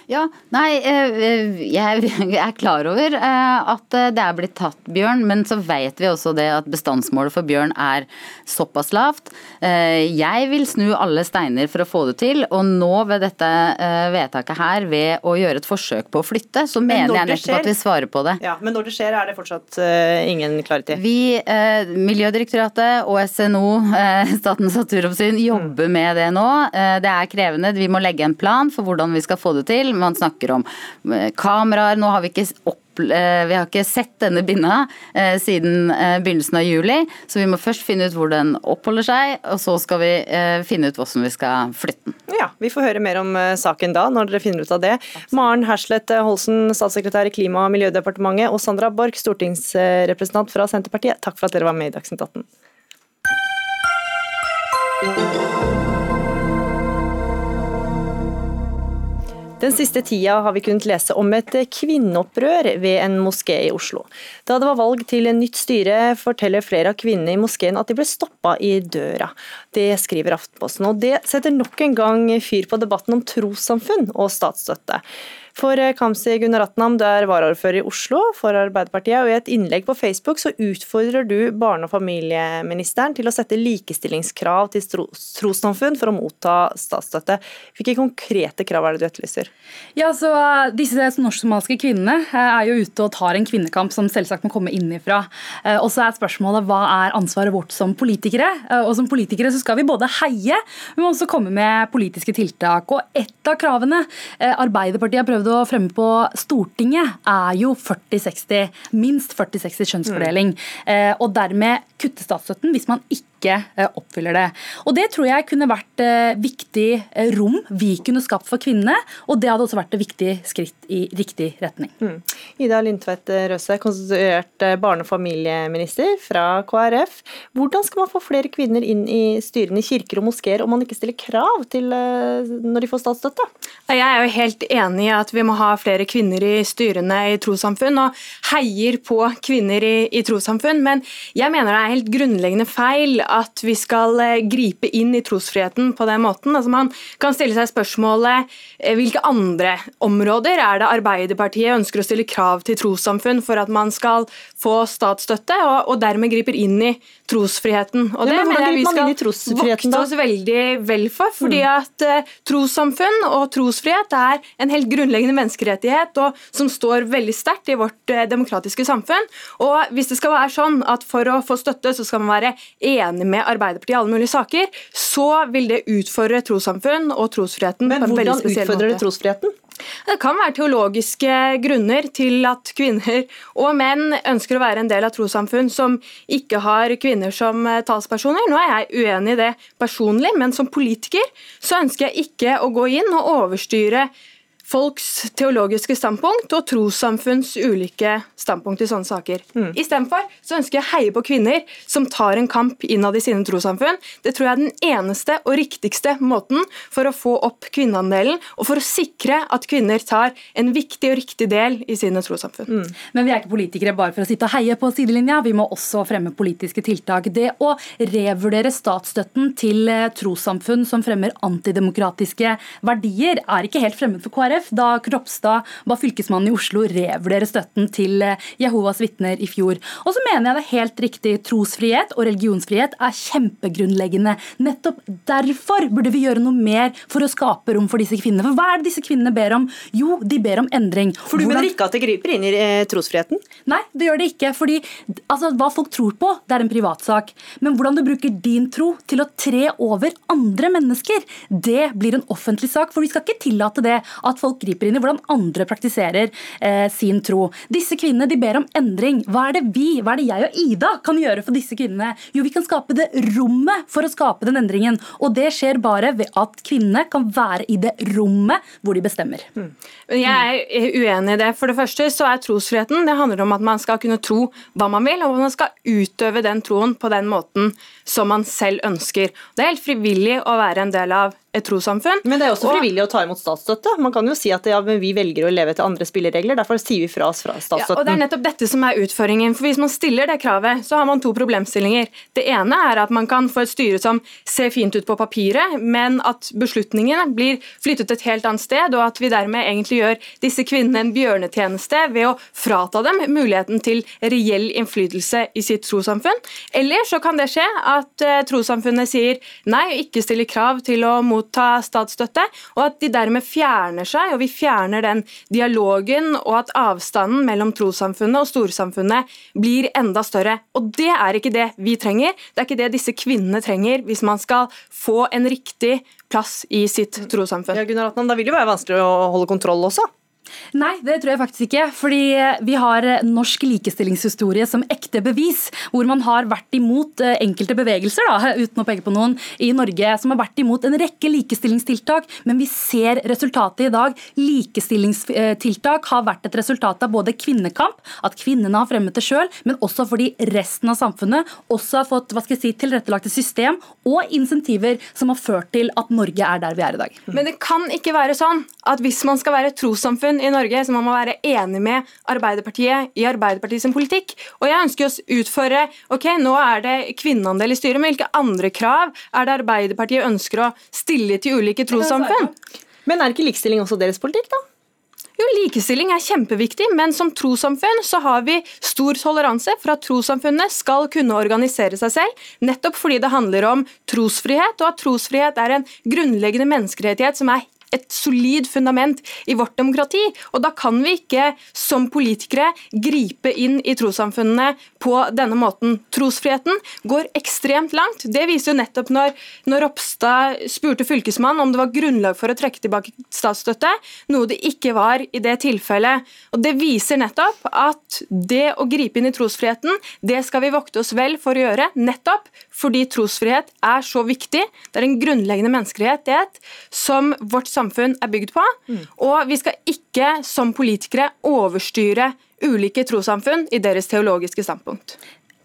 S9: Ja, nei, eh, jeg er klar over eh, at det er blitt tatt bjørn, men så vet vi også det at bestandsmålet for bjørn er såpass lavt. Eh, jeg vil snu alle steiner for å få det til, og nå ved dette vedtaket her, ved å gjøre et forsøk på å flytte, så mener jeg nettopp skjer, at vi svarer på det.
S2: Ja, Men når det skjer, er det fortsatt ingen klarhet
S9: Vi, Miljødirektoratet og SNO, Statens naturoppsyn, jobber med det nå. Det er krevende. Vi må legge en plan for hvordan vi skal få det til man snakker om eh, kameraer. Nå har vi ikke opp eh, vi har ikke sett denne binna eh, siden begynnelsen av juli, så vi må først finne ut hvor den oppholder seg, og så skal vi finne ut hvordan vi skal flytte den.
S2: Ja, Vi får høre mer om saken da, når dere finner ut av det. Maren Herslet Holsen, statssekretær i Klima- og miljødepartementet, og Sandra Borch, stortingsrepresentant fra Senterpartiet, takk for at dere var med i Dagsnytt 18. Den siste tida har vi kunnet lese om et kvinneopprør ved en moské i Oslo. Da det var valg til en nytt styre, forteller flere av kvinnene i moskeen at de ble stoppa i døra. Det skriver Aftenposten, og det setter nok en gang fyr på debatten om trossamfunn og statsstøtte. For eh, Kamzy Gunaratnam, du er varaordfører i Oslo for Arbeiderpartiet, og i et innlegg på Facebook så utfordrer du barne- og familieministeren til å sette likestillingskrav til trossamfunn for å motta statsstøtte. Hvilke konkrete krav er det du etterlyser?
S10: Ja, så Disse norsk-somaliske kvinnene er jo ute og tar en kvinnekamp som selvsagt må komme innifra. Og så er spørsmålet hva er ansvaret vårt som politikere? Og som politikere så skal vi både heie, men også komme med politiske tiltak. Og et av kravene eh, Arbeiderpartiet har prøvd å fremme på Stortinget, er jo 40-60. Minst 40-60 kjønnsfordeling. Mm. Og dermed kutte statsstøtten hvis man ikke ikke eh, oppfyller det. Og Det tror jeg kunne vært eh, viktig eh, rom vi kunne skapt for kvinnene, og det hadde også vært et viktig skritt i riktig retning. Mm.
S2: Ida Lindtvedt Røse, konstituert barne- og familieminister fra KrF. Hvordan skal man få flere kvinner inn i styrene i kirker og moskeer om man ikke stiller krav til når de får statsstøtte?
S11: Jeg er jo helt enig i at vi må ha flere kvinner i styrene i trossamfunn, og heier på kvinner i, i trossamfunn, men jeg mener det er helt grunnleggende feil at vi skal eh, gripe inn i trosfriheten på den måten. Altså man kan stille seg spørsmålet eh, hvilke andre områder er det Arbeiderpartiet ønsker å stille krav til trossamfunn for at man skal få statsstøtte, og, og dermed griper inn i trosfriheten. Og det ja, mener jeg vi skal vokte oss veldig vel for, fordi mm. at uh, trossamfunn og trosfrihet er en helt grunnleggende menneskerettighet og, som står veldig sterkt i vårt uh, demokratiske samfunn. Og hvis det skal være sånn at for å få støtte, så skal man være enig med Arbeiderpartiet i alle mulige saker, så vil det utfordre trossamfunn og trosfriheten.
S2: Men hvordan utfordrer det trosfriheten?
S11: Det kan være teologiske grunner til at kvinner og menn ønsker å være en del av trossamfunn som ikke har kvinner som eh, talspersoner. Nå er jeg uenig i det personlig, men som politiker så ønsker jeg ikke å gå inn og overstyre folks teologiske standpunkt og trossamfunns ulike standpunkt i sånne saker. Mm. Istedenfor så ønsker jeg å heie på kvinner som tar en kamp innad i sine trossamfunn. Det tror jeg er den eneste og riktigste måten for å få opp kvinneandelen, og for å sikre at kvinner tar en viktig og riktig del i sine trossamfunn. Mm.
S10: Men vi er ikke politikere bare for å sitte og heie på sidelinja, vi må også fremme politiske tiltak. Det å revurdere statsstøtten til eh, trossamfunn som fremmer antidemokratiske verdier, er ikke helt fremmed for KrF. KrF da Kropstad ba fylkesmannen i Oslo revurdere støtten til eh, Jehovas vitner i fjor. Og så mener jeg det er helt riktig. Trosfrihet og religionsfrihet er kjempegrunnleggende. Nettopp derfor burde vi gjøre noe mer for å skape rom for disse kvinnene. For hva er det disse kvinnene ber om? Jo, de ber om endring.
S2: For du Hvordan... mener ikke at det griper inn i eh, trosfriheten?
S10: Nei, det gjør det ikke. fordi altså, Hva folk tror på, det er en privatsak. Men hvordan du bruker din tro til å tre over andre mennesker, det blir en offentlig sak. For vi skal ikke tillate det at folk folk griper inn i hvordan andre praktiserer eh, sin tro. Disse kvinnene de ber om endring. Hva er det vi, hva er det jeg og Ida kan gjøre for disse kvinnene? Jo, vi kan skape det rommet for å skape den endringen. Og det skjer bare ved at kvinnene kan være i det rommet hvor de bestemmer. Mm.
S11: Jeg er uenig i det. For det første så er trosfriheten det handler om at man skal kunne tro hva man vil, og man skal utøve den troen på den måten som man selv ønsker. Det er helt frivillig å være en del av et trossamfunn.
S2: Men det er også frivillig og, å ta imot statsstøtte. Man kan jo si at ja, vi velger å leve etter andre spilleregler, derfor sier vi fra oss fra statsstøtten.
S11: Ja, og Det er nettopp dette som er utfordringen. for Hvis man stiller det kravet, så har man to problemstillinger. Det ene er at man kan få et styre som ser fint ut på papiret, men at beslutningene blir flyttet et helt annet sted, og at vi dermed egentlig gjør disse kvinnene en bjørnetjeneste ved å frata dem muligheten til reell innflytelse i sitt trossamfunn. Eller så kan det skje at uh, trossamfunnet sier nei og ikke stiller krav til å motta motta statsstøtte, og at de dermed fjerner seg, og vi fjerner den dialogen, og at avstanden mellom trossamfunnet og storsamfunnet blir enda større. Og det er ikke det vi trenger, det er ikke det disse kvinnene trenger hvis man skal få en riktig plass i sitt trossamfunn.
S2: Ja, Gunnar Atnan, da vil det være vanskelig å holde kontroll også?
S10: Nei, det tror jeg faktisk ikke. Fordi vi har norsk likestillingshistorie som ekte bevis, hvor man har vært imot eh, enkelte bevegelser, da, uten å peke på noen, i Norge som har vært imot en rekke likestillingstiltak. Men vi ser resultatet i dag. Likestillingstiltak har vært et resultat av både kvinnekamp, at kvinnene har fremmet det sjøl, men også fordi resten av samfunnet også har fått hva skal jeg si, tilrettelagte system og insentiver som har ført til at Norge er der vi er i dag.
S11: Men det kan ikke være sånn at hvis man skal være et trossamfunn i Norge så man må være enig med Arbeiderpartiet i Arbeiderpartiets politikk. Og jeg ønsker å utføre ok, nå er det kvinneandel i styret, men hvilke andre krav er det Arbeiderpartiet ønsker å stille til ulike trossamfunn?
S2: Men er ikke likestilling også deres politikk, da?
S11: Jo, likestilling er kjempeviktig, men som trossamfunn så har vi stor toleranse for at trossamfunnene skal kunne organisere seg selv, nettopp fordi det handler om trosfrihet, og at trosfrihet er en grunnleggende menneskerettighet som er et solid fundament i vårt demokrati. Og da kan vi ikke som politikere gripe inn i trossamfunnene på denne måten. Trosfriheten går ekstremt langt. Det viser jo nettopp når, når Ropstad spurte fylkesmannen om det var grunnlag for å trekke tilbake statsstøtte, noe det ikke var i det tilfellet. Og Det viser nettopp at det å gripe inn i trosfriheten, det skal vi vokte oss vel for å gjøre, nettopp fordi trosfrihet er så viktig. Det er en grunnleggende menneskerettighet som vårt samfunn er bygd på. Mm. Og vi skal ikke som politikere overstyre ulike trossamfunn i deres teologiske standpunkt.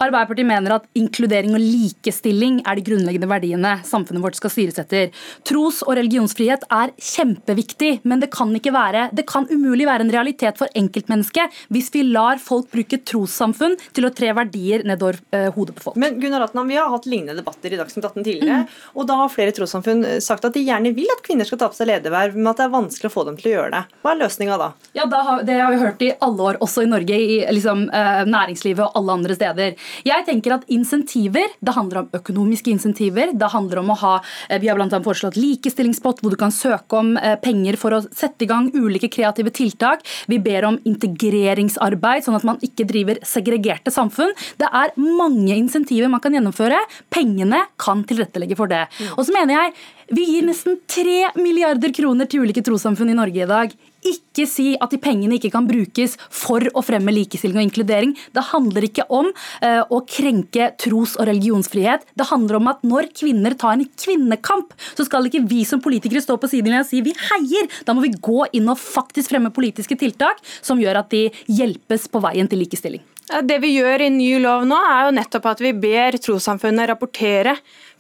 S10: Arbeiderpartiet mener at inkludering og likestilling er de grunnleggende verdiene samfunnet vårt skal styres etter. Tros- og religionsfrihet er kjempeviktig, men det kan, være, det kan umulig være en realitet for enkeltmennesket hvis vi lar folk bruke trossamfunn til å tre verdier nedover uh, hodet på folk.
S2: Men Gunnar Atnam, Vi har hatt lignende debatter i Dagsnytt 18 tidligere, mm. og da har flere trossamfunn eh, sagt at de gjerne vil at kvinner skal ta på seg lederverv, men at det er vanskelig å få dem til å gjøre det. Hva er løsninga da?
S10: Ja, da har, Det har vi hørt i alle år, også i Norge, i liksom, uh, næringslivet og alle andre steder. Jeg tenker at insentiver, det handler om økonomiske insentiver. Det handler om å ha eh, Vi har bl.a. foreslått likestillingspott, hvor du kan søke om eh, penger for å sette i gang ulike kreative tiltak. Vi ber om integreringsarbeid, sånn at man ikke driver segregerte samfunn. Det er mange insentiver man kan gjennomføre. Pengene kan tilrettelegge for det. Mm. Og så mener jeg vi gir nesten 3 milliarder kroner til ulike trossamfunn i Norge i dag. Ikke si at de pengene ikke kan brukes for å fremme likestilling og inkludering. Det handler ikke om uh, å krenke tros- og religionsfrihet. Det handler om at når kvinner tar en kvinnekamp, så skal ikke vi som politikere stå på sidelinja og si vi heier. Da må vi gå inn og faktisk fremme politiske tiltak som gjør at de hjelpes på veien til likestilling.
S11: Det vi gjør i ny lov nå, er jo nettopp at vi ber trossamfunnet rapportere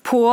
S11: på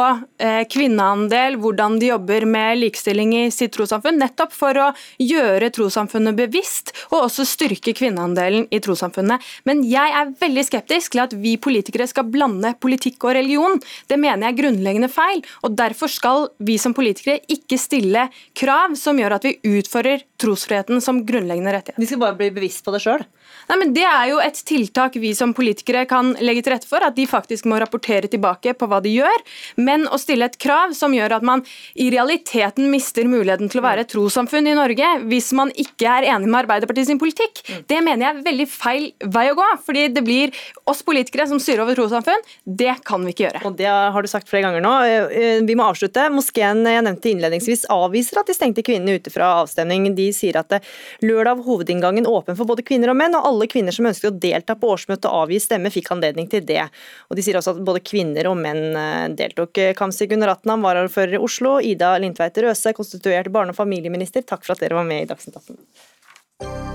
S11: eh, kvinneandel, hvordan de jobber med likestilling i sitt trossamfunn. Nettopp for å gjøre trossamfunnet bevisst, og også styrke kvinneandelen i trossamfunnet. Men jeg er veldig skeptisk til at vi politikere skal blande politikk og religion. Det mener jeg er grunnleggende feil. og Derfor skal vi som politikere ikke stille krav som gjør at vi utfører trosfriheten som grunnleggende rettighet.
S2: De skal bare bli bevisst på det sjøl?
S11: Det er jo et tiltak vi som politikere kan legge til rette for. At de faktisk må rapportere tilbake på hva de gjør. Men å stille et krav som gjør at man i realiteten mister muligheten til å være et trossamfunn i Norge hvis man ikke er enig med Arbeiderpartiet sin politikk, mm. det mener jeg er veldig feil vei å gå. Fordi det blir oss politikere som styrer over trossamfunn. Det kan vi ikke gjøre.
S2: Og Det har du sagt flere ganger nå. Eh, eh, vi må avslutte. Moskeen jeg nevnte innledningsvis avviser at de stengte kvinnene ute fra avstemning. De sier at lørdag hovedinngangen åpen for både kvinner og menn. og alle kvinner som ønsket å delta på årsmøtet og avgi stemme, fikk anledning til det. Og De sier også at både kvinner og menn eh, deltok. Kamzy Gunnar Atnam, varaordfører i Oslo, Ida Lindtveit Røse, konstituert barne- og familieminister, takk for at dere var med i Dagsnytt 18.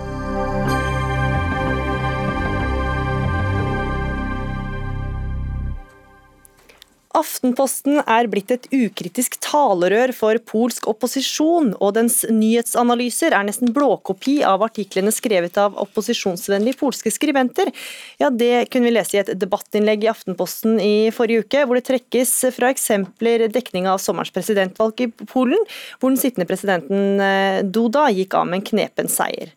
S2: Aftenposten er blitt et ukritisk talerør for polsk opposisjon, og dens nyhetsanalyser er nesten blåkopi av artiklene skrevet av opposisjonsvennlige polske skribenter. Ja, Det kunne vi lese i et debattinnlegg i Aftenposten i forrige uke, hvor det trekkes fra eksempler dekning av sommerens presidentvalg i Polen, hvor den sittende presidenten eh, Duda gikk av med en knepen seier.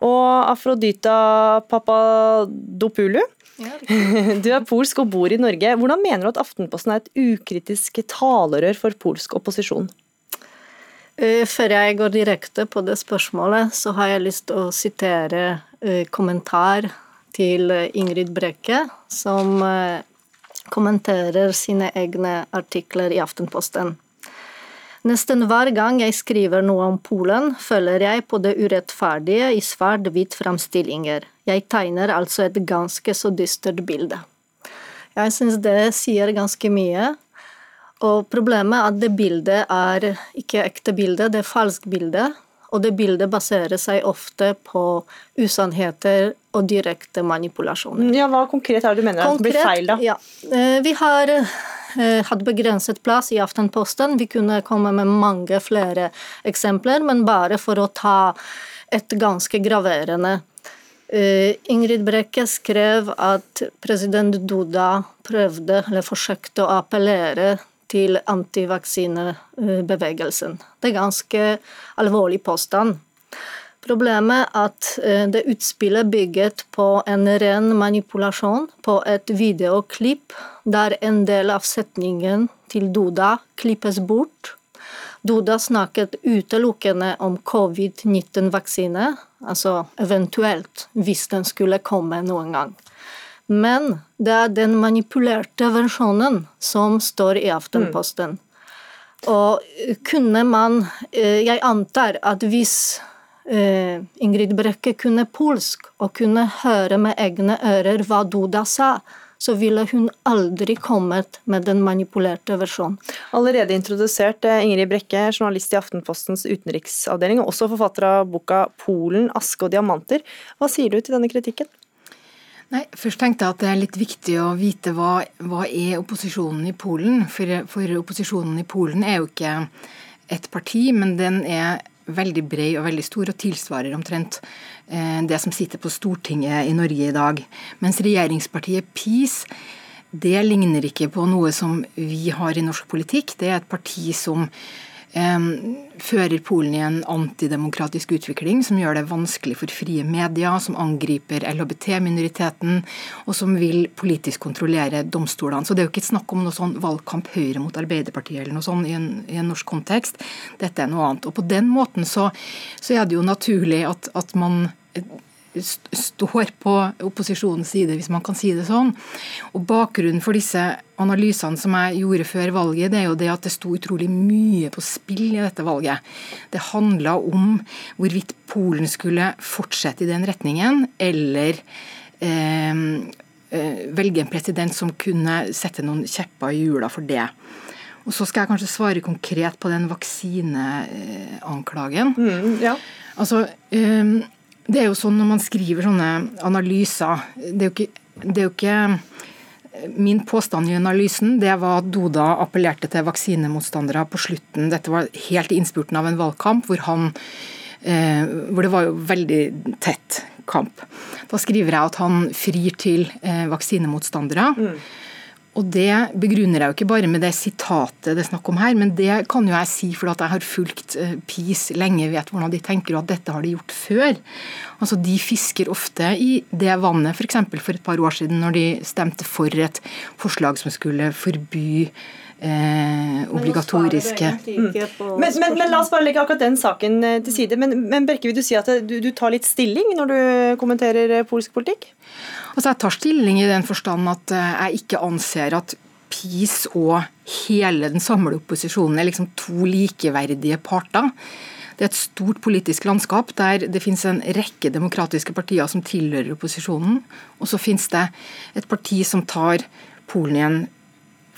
S2: Og Afrodita Papadopoulou du er polsk og bor i Norge. Hvordan mener du at Aftenposten er et ukritisk talerør for polsk opposisjon?
S12: Eh, før jeg går direkte på det spørsmålet, så har jeg lyst til å sitere eh, kommentar til Ingrid Brekke, som eh, kommenterer sine egne artikler i Aftenposten. Nesten hver gang jeg skriver noe om Polen, føler jeg på det urettferdige i svart-hvitt framstillinger. Jeg tegner altså et ganske så dystert bilde. Jeg syns det sier ganske mye. Og problemet er at det bildet er ikke ekte bilde, det er falskt bilde. Og det bildet baserer seg ofte på usannheter og direkte manipulasjoner.
S2: Ja, Hva konkret er det du mener konkret, blir feil, da?
S12: Ja. Eh, vi har Eh, hadde begrenset plass i Aftenposten. Vi kunne komme med mange flere eksempler, men bare for å ta et ganske graverende. Eh, Ingrid Brekke skrev at president Duda prøvde, eller forsøkte å appellere til antivaksinebevegelsen. Det er ganske alvorlig påstand. Problemet er at eh, det utspillet bygget på en ren manipulasjon, på et videoklipp der en del av setningen til Duda klippes bort. Duda snakket utelukkende om covid-19-vaksine, altså eventuelt, hvis den skulle komme noen gang. Men det er den manipulerte versjonen som står i Aftenposten. Mm. Og kunne man eh, Jeg antar at hvis eh, Ingrid Brekke kunne polsk og kunne høre med egne ører hva Duda sa, så ville hun aldri kommet med den manipulerte versjonen.
S2: Allerede introdusert eh, Ingrid Brekke, journalist i Aftenpostens utenriksavdeling, og også forfatter av boka 'Polen, aske og diamanter'. Hva sier du til denne kritikken?
S13: Nei, Først tenkte jeg at det er litt viktig å vite hva, hva er opposisjonen i Polen. For, for, opposisjonen i Polen er jo ikke et parti, men den er veldig bred og veldig stor og tilsvarer omtrent eh, det som sitter på Stortinget i Norge i dag. Mens regjeringspartiet PiS det ligner ikke på noe som vi har i norsk politikk. Det er et parti som fører Polen i en antidemokratisk utvikling som gjør det vanskelig for frie medier, som angriper LHBT-minoriteten, og som vil politisk kontrollere domstolene. Så det er jo ikke snakk om noe sånn valgkamp Høyre mot Arbeiderpartiet eller noe sånt i en, i en norsk kontekst. Dette er noe annet. Og på den måten så, så er det jo naturlig at, at man står på opposisjonens side, hvis man kan si det sånn. Og Bakgrunnen for disse analysene som jeg gjorde før valget, det er jo det at det sto utrolig mye på spill i dette valget. Det handla om hvorvidt Polen skulle fortsette i den retningen, eller eh, eh, velge en president som kunne sette noen kjepper i hjula for det. Og Så skal jeg kanskje svare konkret på den vaksineanklagen. Mm, ja. Altså, um, det er jo sånn når man skriver sånne analyser Det er jo ikke, er jo ikke Min påstand i analysen det var at Doda appellerte til vaksinemotstandere på slutten. Dette var helt i innspurten av en valgkamp hvor, han, eh, hvor det var jo veldig tett kamp. Da skriver jeg at han frir til eh, vaksinemotstandere. Mm. Og det begrunner jeg jo ikke bare med det sitatet det er snakk om her, men det kan jo jeg si fordi jeg har fulgt eh, PiS lenge, vet hvordan de tenker og at dette har de gjort før. Altså De fisker ofte i det vannet, f.eks. For, for et par år siden når de stemte for et forslag som skulle forby eh, obligatoriske
S2: mm. men, men, men, la oss bare legge akkurat den saken eh, til side. Men, men Brekke, vil du si at du, du tar litt stilling når du kommenterer eh, polsk politikk?
S13: Altså Jeg tar stilling i den forstand at eh, jeg ikke anser at PiS og hele den samlede opposisjonen er liksom to likeverdige parter. Det er et stort politisk landskap der det finnes en rekke demokratiske partier som tilhører opposisjonen. Og så finnes det et parti som tar Polen i en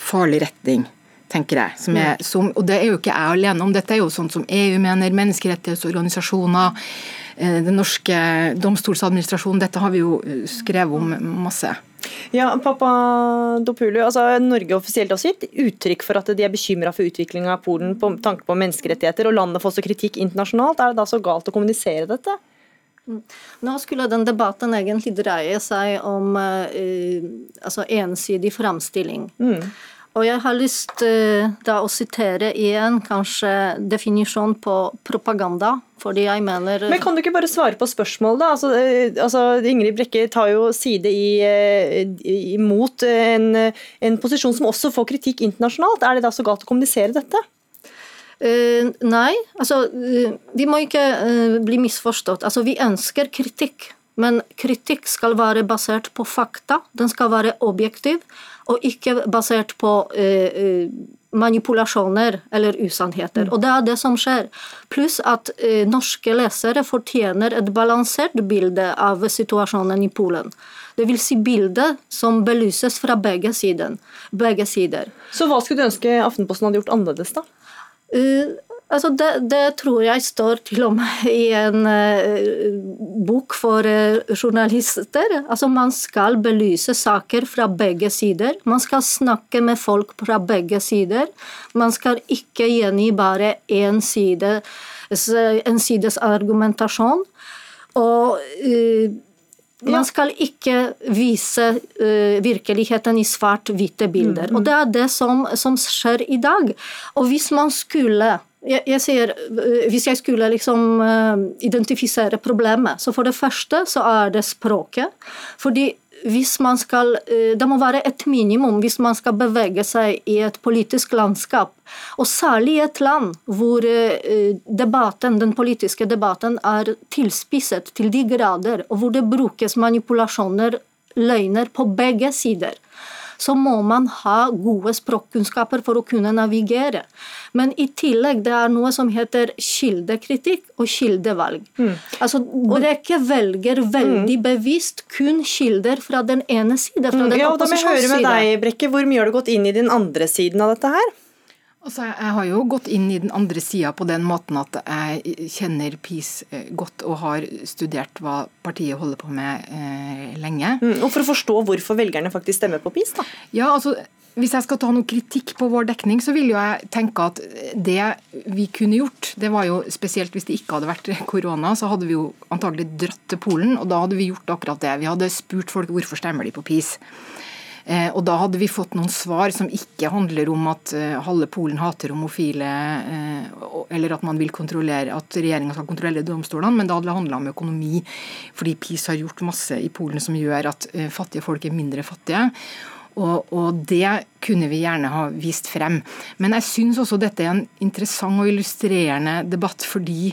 S13: farlig retning tenker jeg. Som er, som, og det er jo ikke jeg alene om. Dette er jo sånn som EU mener, menneskerettighetsorganisasjoner, eh, den norske domstolsadministrasjonen. Dette har vi jo eh, skrevet om masse.
S2: Ja, Pappa Dopulu, altså Norge offisielt også gitt uttrykk for at de er bekymra for utviklinga av Polen på tanke på menneskerettigheter, og landet får også kritikk internasjonalt. Er det da så galt å kommunisere dette?
S12: Mm. Nå skulle den debatten egentlig dreie seg om uh, altså ensidig framstilling. Mm. Og jeg har lyst uh, da å sitere igjen kanskje definisjonen på propaganda. Fordi jeg mener
S2: Men kan du ikke bare svare på spørsmålet, da? Altså, uh, altså, Ingrid Brekke tar jo side i, uh, imot en, en, posisjon som også får kritikk internasjonalt. Er det da så galt å kommunisere dette?
S12: nei, altså vi må ikke bli misforstått. Altså vi ønsker kritikk. Men kritikk skal være basert på fakta. Den skal være objektiv og ikke basert på eh, manipulasjoner eller usannheter. Og det er det som skjer. Pluss at uh, norske lesere fortjener et balansert bilde av situasjonen i Polen. Det vil si bilde som belyses fra begge, siden, begge sider.
S2: Så hva skulle du ønske Aftenposten hadde gjort annerledes, da?
S12: Uh, Altså det, det, tror jeg står til og med i en uh, bok for uh, journalister. Altså man skal belyse saker fra begge sider. Man skal snakke med folk fra begge sider. Man skal ikke gjengi bare én side, en sides argumentasjon. Og uh, man skal ikke vise virkeligheten i svart-hvite bilder. Mm, mm. Og det er det som, som, skjer i dag. Og hvis man skulle jeg, jeg sier, Hvis jeg skulle liksom identifisere problemet, så for det første så er det språket. fordi hvis man skal, Det må være et minimum hvis man skal bevege seg i et politisk landskap. Og særlig i et land hvor debatten, den politiske debatten er tilspisset til de grader, og hvor det brukes manipulasjoner, løgner, på begge sider så må man ha gode språkkunnskaper for å kunne navigere. Men i tillegg det er noe som heter kildekritikk og kildevalg. Mm. Altså Brekke velger veldig mm. bevisst kun kilder fra den ene side. fra mm. den
S2: ja, Da må jeg høre med deg, Brekke. Hvor mye har du gått inn i den andre siden av dette her?
S13: Altså, jeg har jo gått inn i den andre sida på den måten at jeg kjenner PiS eh, godt og har studert hva partiet holder på med eh, lenge.
S2: Mm, og For å forstå hvorfor velgerne faktisk stemmer på PiS? da?
S13: Ja, altså, Hvis jeg skal ta noe kritikk på vår dekning, så vil jo jeg tenke at det vi kunne gjort, det var jo spesielt hvis det ikke hadde vært korona, så hadde vi jo antagelig dratt til Polen, og da hadde vi gjort akkurat det. Vi hadde spurt folk hvorfor stemmer de på PiS. Eh, og da hadde vi fått noen svar som ikke handler om at eh, halve Polen hater homofile, eh, eller at man vil kontrollere at regjeringa skal kontrollere domstolene, men da hadde det handla om økonomi. Fordi PiS har gjort masse i Polen som gjør at fattige folk er mindre fattige. Og, og, det kunne vi gjerne ha vist frem. Men jeg syns også dette er en interessant og illustrerende debatt fordi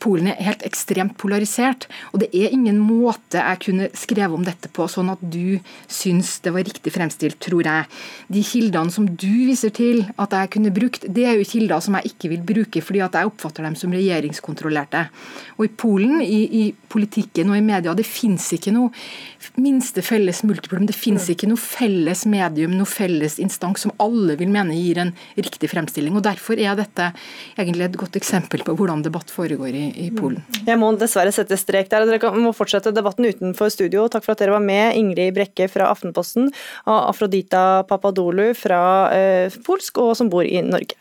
S13: Polen er helt ekstremt polarisert. Og det er ingen måte jeg kunne skrevet om dette på, sånn at du syns det var riktig fremstilt, tror jeg. De kildene som du viser til at jeg kunne brukt, det er jo kilder som jeg ikke vil bruke, fordi at jeg oppfatter dem som regjeringskontrollerte. Og i Polen, i, i politikken og i media, det fins ikke noe minste felles multiplum. Det fins ikke noe felles medium, noe felles instans som alle vil mene gir en riktig fremstilling. og Derfor er dette egentlig et godt eksempel på hvordan debatt foregår foregår i, i Polen.
S2: Jeg må dessverre sette strek der. Dere må fortsette debatten utenfor studio. Takk for at dere var med. Ingrid Brekke fra Aftenposten og Afrodita Papadoulou fra eh, polsk og som bor i Norge.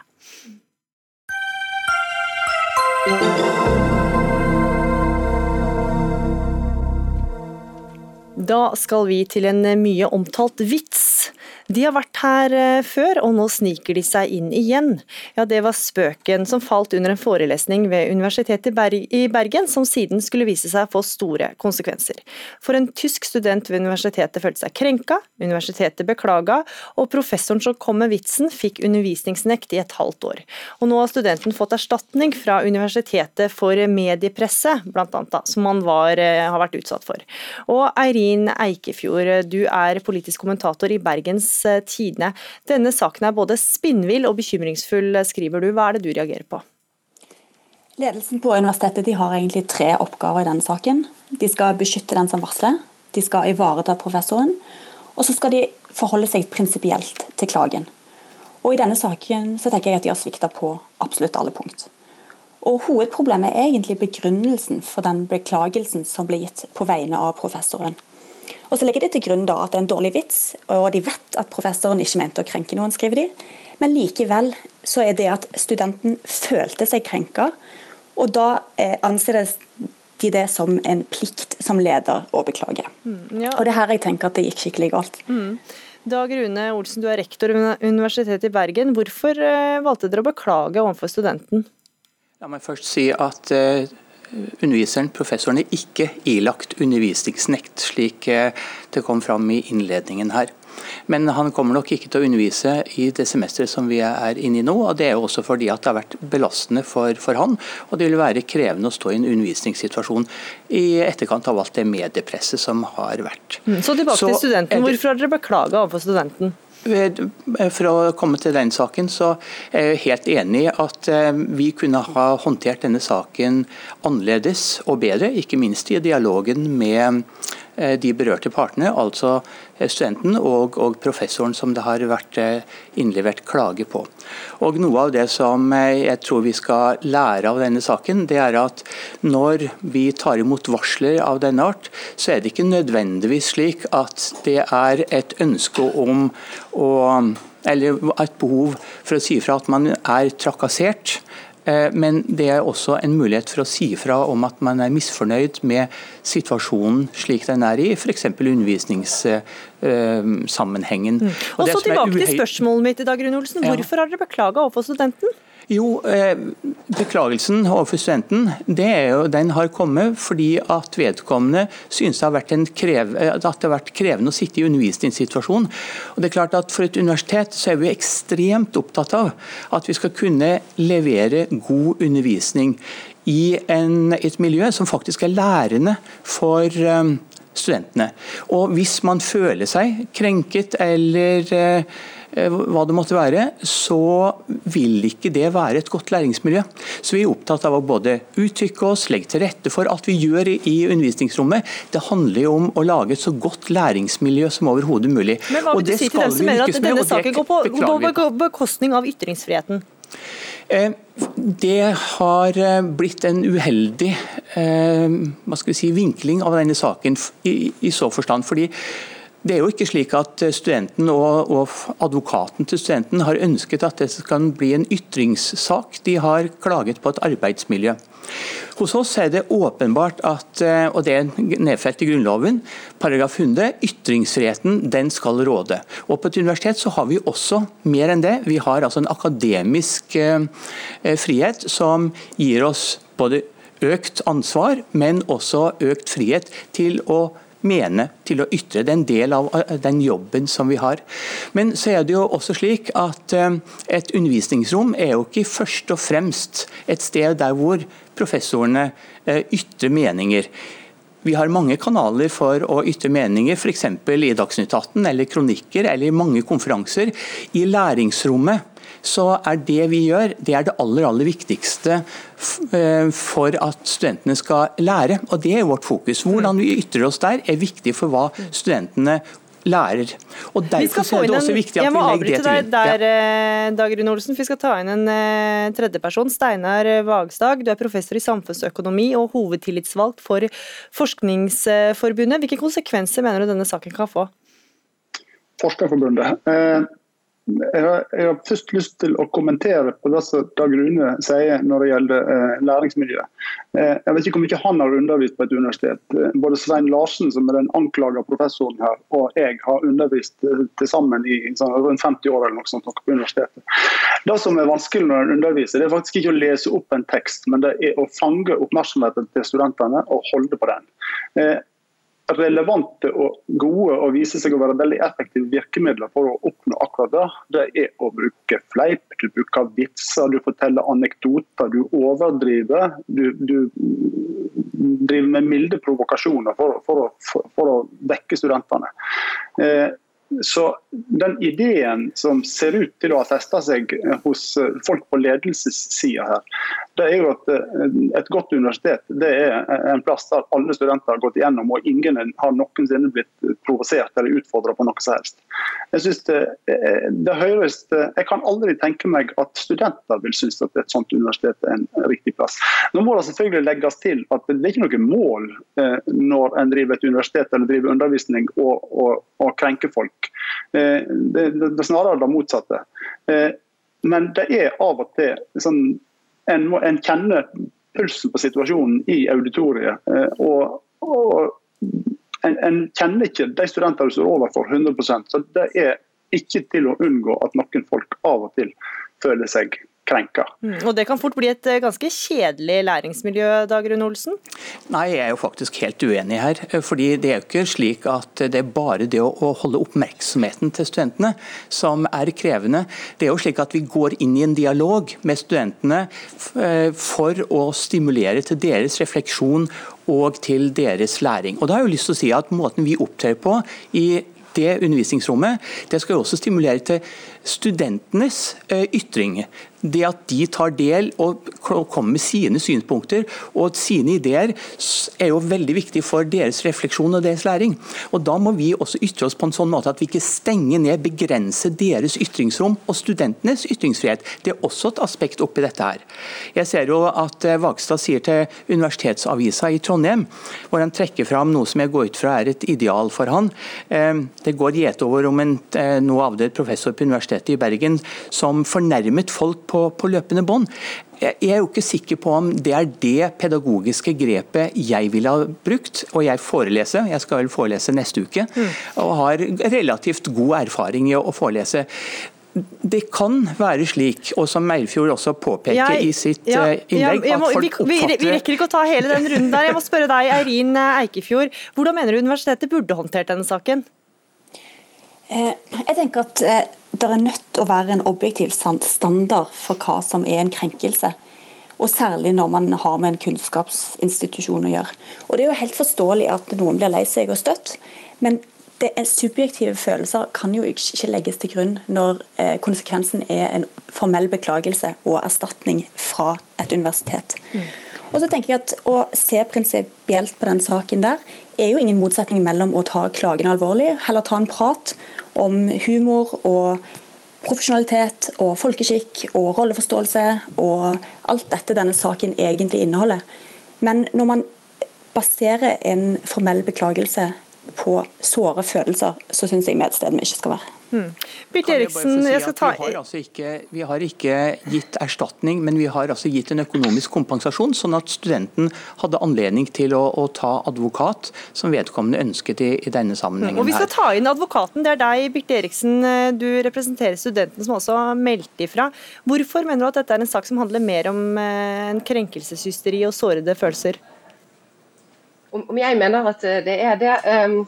S2: Da skal vi til en mye omtalt vits. De har vært her eh, før, og nå sniker de seg inn igjen. Ja, det var spøken som falt under en forelesning ved Universitetet i Bergen, som siden skulle vise seg å få store konsekvenser. For en tysk student ved universitetet følte seg krenka, universitetet beklaga, og professoren som kom med vitsen fikk undervisningsnekt i et halvt år. Og nå har studenten fått erstatning fra universitetet for mediepresse, blant annet, som han var, eh, har vært utsatt for. Og Eirin Eikefjord, du er politisk kommentator i Bergens Eh, Tidende. Denne saken er både spinnvill og bekymringsfull, skriver du. Hva er det du reagerer på?
S14: Ledelsen på universitetet de har egentlig tre oppgaver i denne saken. De skal beskytte den som varsler, de skal ivareta professoren, og så skal de forholde seg prinsipielt til klagen. Og I denne saken så tenker jeg at de har svikta på absolutt alle punkt. Og Hovedproblemet er egentlig begrunnelsen for den beklagelsen som ble gitt på vegne av professoren. Og Så legger de til grunn da at det er en dårlig vits, og de vet at professoren ikke mente å krenke noen, skriver de. Men likevel så er det at studenten følte seg krenka, og da eh, anser de det som en plikt som leder å beklage. Mm, ja. Og det er her jeg tenker at det gikk skikkelig galt. Mm.
S2: Dag Rune Olsen, du er rektor ved Universitetet i Bergen. Hvorfor eh, valgte dere å beklage overfor studenten?
S15: La meg først si at uh, underviseren, professoren, er ikke ilagt undervisningsnekt, slik eh, det kom fram i innledningen her. Men han kommer nok ikke til å undervise i det semesteret som vi er inne i nå. og Det er jo også fordi at det har vært belastende for, for han, og det vil være krevende å stå i en undervisningssituasjon i etterkant av alt det mediepresset som har vært.
S2: Mm, så tilbake til studenten. Hvorfor har dere beklaga overfor studenten?
S15: For å komme til den saken, så er jeg helt enig i at eh, vi kunne ha håndtert denne saken annerledes og bedre, ikke minst i dialogen med Eh, de berørte partene, altså eh, studenten og, og, professoren som det har vært eh, innlevert klage på. Og Noe av det som jeg tror vi skal lære av denne saken, det er at når vi tar imot varsler av denne art, så er det ikke nødvendigvis slik at det er et ønske om å eller et behov for å si fra at man er trakassert Eh, men det er også en mulighet for å si fra om at man er misfornøyd med situasjonen slik den er i f.eks. undervisningssammenhengen.
S2: Mm. Og så tilbake til spørsmålet mitt i dag, Rune Olsen. Hvorfor har dere beklaga overfor studenten?
S15: Jo, eh, Beklagelsen overfor studenten jo, den har kommet fordi at vedkommende synes det har vært, krev, at det har vært krevende å sitte i undervisningssituasjon. Og det er klart at For et universitet så er vi ekstremt opptatt av at vi skal kunne levere god undervisning i en, et miljø som faktisk er lærende for um, studentene. Og Hvis man føler seg krenket eller uh, Eh, hva det måtte være, så vil ikke det være et godt læringsmiljø. Så Vi er opptatt av å både uttrykke oss, legge til rette for alt vi gjør i undervisningsrommet. Det handler jo om å lage et så godt læringsmiljø som overhodet mulig.
S2: Men Hva vil du si til dem som mener at denne saken går på, på bekostning av ytringsfriheten?
S15: Eh, det har eh, blitt en uheldig hva skal vi si, vinkling av denne saken i, i så forstand. fordi det er jo ikke slik at studenten og, og, advokaten til studenten har ønsket at det skal bli en ytringssak. De har klaget på et arbeidsmiljø. Hos oss er det åpenbart at, eh, og det er nedfelt i Grunnloven, paragraf 100, ytringsfriheten den skal råde. Og På et universitet så har vi også mer enn det. Vi har altså en akademisk eh, eh frihet som gir oss både økt ansvar, men også økt frihet til å mene til å ytre. Det er en del av eh, den jobben som vi har. Men så er det jo også slik at eh, et undervisningsrom er jo ikke først og fremst et sted der hvor professorene eh, ytrer meninger. Vi har mange kanaler for å ytre meninger, f.eks. i Dagsnytt 18 eller kronikker eller i mange konferanser. I læringsrommet så er det vi gjør, det er det aller, aller viktigste for at studentene skal lære. Og Det er vårt fokus. Hvordan vi ytrer oss der er viktig for hva studentene lærer. Og Derfor er det også viktig at vi legger det til grunn.
S2: Jeg må avbryte deg der, ja. Dag Rune Olsen. Vi skal ta inn en uh, tredjeperson. Steinar Vagstad, du er professor i samfunnsøkonomi og hovedtillitsvalgt for Forskningsforbundet. Hvilke konsekvenser mener du denne saken kan få?
S16: Forskerforbundet. Uh, jeg har, jeg har, først lyst til å kommentere på det som Dag Rune sier når det gjelder eh, læringsmiljø. Eh, jeg vet ikke hvor mye han har undervist på et universitet. Eh, både Svein Larsen, som er den anklaga professoren her, og jeg har undervist eh, til sammen i sånn, rundt 50 år eller noe sånt på universitetet. Det som er vanskelig når en underviser, det er faktisk ikke å lese opp en tekst, men det er å fange oppmerksomheten til studentene og holde på den. Relevante og gode og viser seg å være veldig effektive virkemidler for å oppnå akkurat det, det er å bruke fleip, du bruker vitser, du forteller anekdoter, du overdriver. Du, du driver med milde provokasjoner for, for, for, for å vekke studentene. Eh, så den ideen som ser ut til å ha festa seg hos eh, folk på ledelsessida her, det er jo at eh, et godt universitet det er en plass der alle studenter har gått igjennom, og ingen har noensinne blitt provosert eller utfordra på noe som helst. Jeg synes det, eh, det høres, jeg kan aldri tenke meg at studenter vil synes at et sånt universitet er en riktig plass. Nå må det selvfølgelig legges til at det er ikke noe mål når en driver et universitet eller driver undervisning og, og, og krenker folk. Eh, det, det, det er snarere det motsatte. Eh, men det er av og til sånn, en, en kjenner pulsen på situasjonen i auditoriet. Eh, og, og en, en, kjenner ikke de studentene du står overfor 100% så det er ikke til å unngå at noen folk av og til føler seg krenka.
S2: Mm, og Det kan fort bli et eh, ganske kjedelig læringsmiljø, Dag Rune Olsen?
S15: Nei, jeg er jo faktisk helt uenig her. fordi Det er jo ikke slik at det er bare det å holde oppmerksomheten til studentene som er krevende. Det er jo slik at Vi går inn i en dialog med studentene eh, for å stimulere til deres refleksjon og til deres læring. Og da har jeg jo lyst til å si at Måten vi opptrer på i det undervisningsrommet, det skal jo også stimulere til studentenes eh, ytring. Det at de tar del og kommer med sine synspunkter og sine ideer, er jo veldig viktig for deres refleksjon og deres læring. Og Da må vi også ytre oss på en sånn måte at vi ikke stenger ned, begrenser deres ytringsrom og studentenes ytringsfrihet. Det er også et aspekt oppi dette her. Jeg ser jo at eh, Vagstad sier til Universitetsavisa i Trondheim, hvor han trekker fram noe som jeg går ut fra er et ideal for han. Eh, det går gjetover om en nå avdød professor på Universitetet i Bergen som fornærmet folk på, på løpende bånd. Jeg er jo ikke sikker på om det er det pedagogiske grepet jeg ville ha brukt. Og jeg foreleser, jeg skal vel forelese neste uke, mm. og har relativt god erfaring i å forelese. Det kan være slik, og som Meilfjord også påpeker jeg, i sitt ja, eh, innlegg,
S2: ja, må, at folk oppfatter vi, vi, rekker ikke å ta hele den runden der. Jeg må spørre deg, Eirin Eikefjord. Hvordan mener du universitetet burde håndtert denne saken?
S14: Eh, jeg tenker at eh, det er nødt til å være en objektiv standard for hva som er en krenkelse. Og særlig når man har med en kunnskapsinstitusjon å gjøre. Og Det er jo helt forståelig at noen blir lei seg og støtt, men det er subjektive følelser kan jo ikke legges til grunn når eh, konsekvensen er en formell beklagelse og erstatning fra et universitet. Mm. Og så tenker jeg at Å se prinsipielt på den saken der er jo ingen motsetning mellom å ta klagen alvorlig, heller ta en prat om humor og profesjonalitet og folkeskikk og rolleforståelse og alt dette denne saken egentlig inneholder. Men når man baserer en formell beklagelse på såre følelser, så syns jeg medstedene ikke skal være. Hmm.
S2: Birte Eriksen, jeg skal ta...
S15: Vi har, altså ikke, vi har ikke gitt erstatning, men vi har altså gitt en økonomisk kompensasjon, sånn at studenten hadde anledning til å, å ta advokat, som vedkommende ønsket i, i denne sammenhengen.
S2: Mm. Og Vi skal ta inn advokaten. Det er deg, Birte Eriksen. Du representerer studenten som også har meldt ifra. Hvorfor mener du at dette er en sak som handler mer om eh, en krenkelseshysteri og sårede følelser?
S17: om jeg mener at det er det. Um,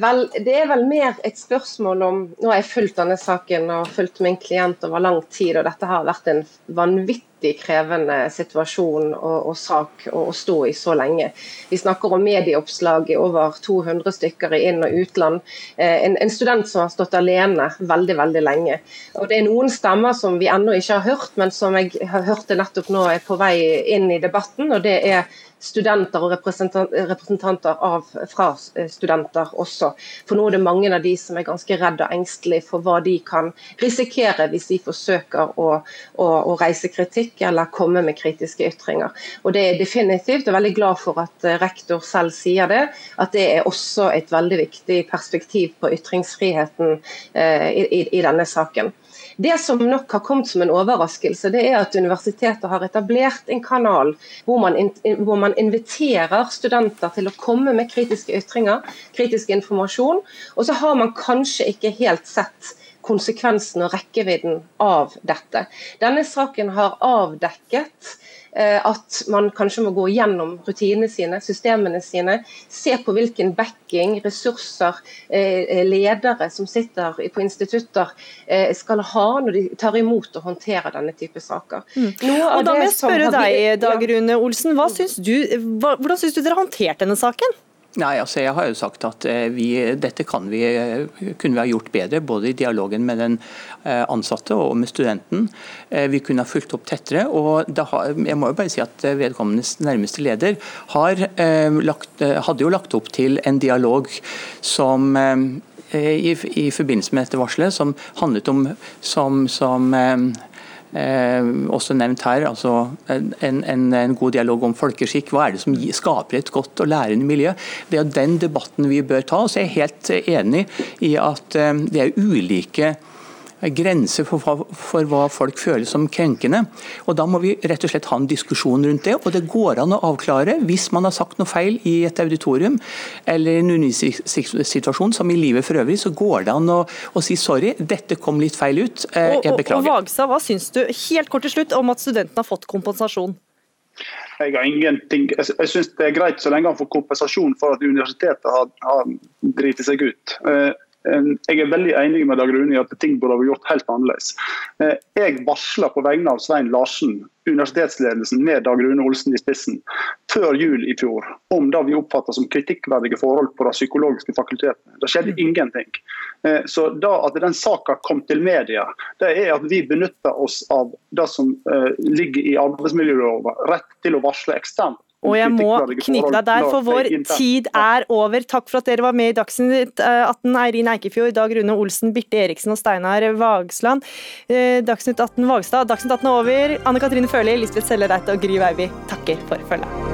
S17: vel, det er vel mer et spørsmål om Nå har jeg fulgt denne saken og fulgt min klient over lang tid, og dette har vært en vanvittig krevende situasjon og, og sak å, å, stå i så lenge. Vi snakker om medieoppslag i over 200 stykker i inn- og utland. Eh, en, en, student som har stått alene veldig veldig lenge. Og Det er noen stemmer som vi ennå ikke har hørt, men som jeg har hørt det nettopp nå er på vei inn i debatten. og det er studenter og representanter av, fra eh, studenter også. For nå er det mange av de som er ganske redde og engstelige for hva de kan risikere hvis de forsøker å, å, å reise kritikk eller komme med kritiske ytringer. Og Det er definitivt, og veldig glad for at eh, rektor selv sier det, at det er også et veldig viktig perspektiv på ytringsfriheten eh, i, i denne saken. Det som nok har kommet som en overraskelse, det er at universitetet har etablert en kanal hvor man, hvor man inviterer studenter til å komme med kritiske ytringer, kritisk informasjon. Og så har man kanskje ikke helt sett konsekvensen og rekkevidden av dette. Denne saken har avdekket at man kanskje må gå gjennom rutinene sine, systemene sine. Se på hvilken backing, ressurser, eh, ledere som sitter på institutter eh, skal ha når de tar imot og håndterer denne type saker.
S2: Mm. Og da må jeg spørre deg, Dag Rune Olsen. Syns du, hvordan syns du dere har håndtert denne saken?
S15: Nei, altså Jeg har jo sagt at eh, vi, dette vi, eh, kunne vi ha gjort bedre, både i dialogen med den eh, ansatte og med studenten. Vi kunne ha fulgt opp tettere. og har, jeg må jo bare si at Vedkommendes nærmeste leder har, lagt, hadde jo lagt opp til en dialog som i, i forbindelse med dette varselet, som handlet om som, som også nevnt her, altså en, en, en, god dialog om folkeskikk. Hva er det som skaper et godt og lærende miljø? Det er den debatten vi bør ta. Og Så er jeg helt enig i at eh, det er ulike grenser for, for, hva folk føler som krenkende. Og Da må vi rett og slett ha en diskusjon rundt det. og Det går an å avklare hvis man har sagt noe feil i et auditorium eller en undervisningssituasjon som i livet for øvrig, så går det an å, å si sorry, dette kom litt feil ut, eh, jeg beklager.
S2: Og, og, og Vagsa, Hva syns du helt kort til slutt om at studentene har fått kompensasjon?
S16: Jeg har ingenting, jeg, jeg synes det er greit så lenge han får kompensasjon for at universitetet har, har driti seg ut. Eh, jeg er veldig enig med Dag Rune i at ting burde vært gjort helt annerledes. Eh, jeg varsla på vegne av Svein Larsen universitetsledelsen med Dag Rune Olsen i spissen før jul i fjor om det vi oppfatta som kritikkverdige forhold på de psykologiske fakultetene. Det skjedde mm. ingenting. Eh, så da at den saka kom til media, det er at vi benytter oss av det som eh, ligger i arbeidsmiljøloven, rett til å varsle eksternt
S2: og jeg må knyte deg der, for vår tid er over. Takk for at dere var med i Dagsnytt 18. Eh, Eirin Eikefjord, Dag Rune Olsen, Birte Eriksen og Steinar Vagsland. Eh, Dagsnytt 18 Vagstad. Dagsnytt 18 er over. Anne Katrine Førli, Lisbeth Sellereite og Gry Veiby takker for følget.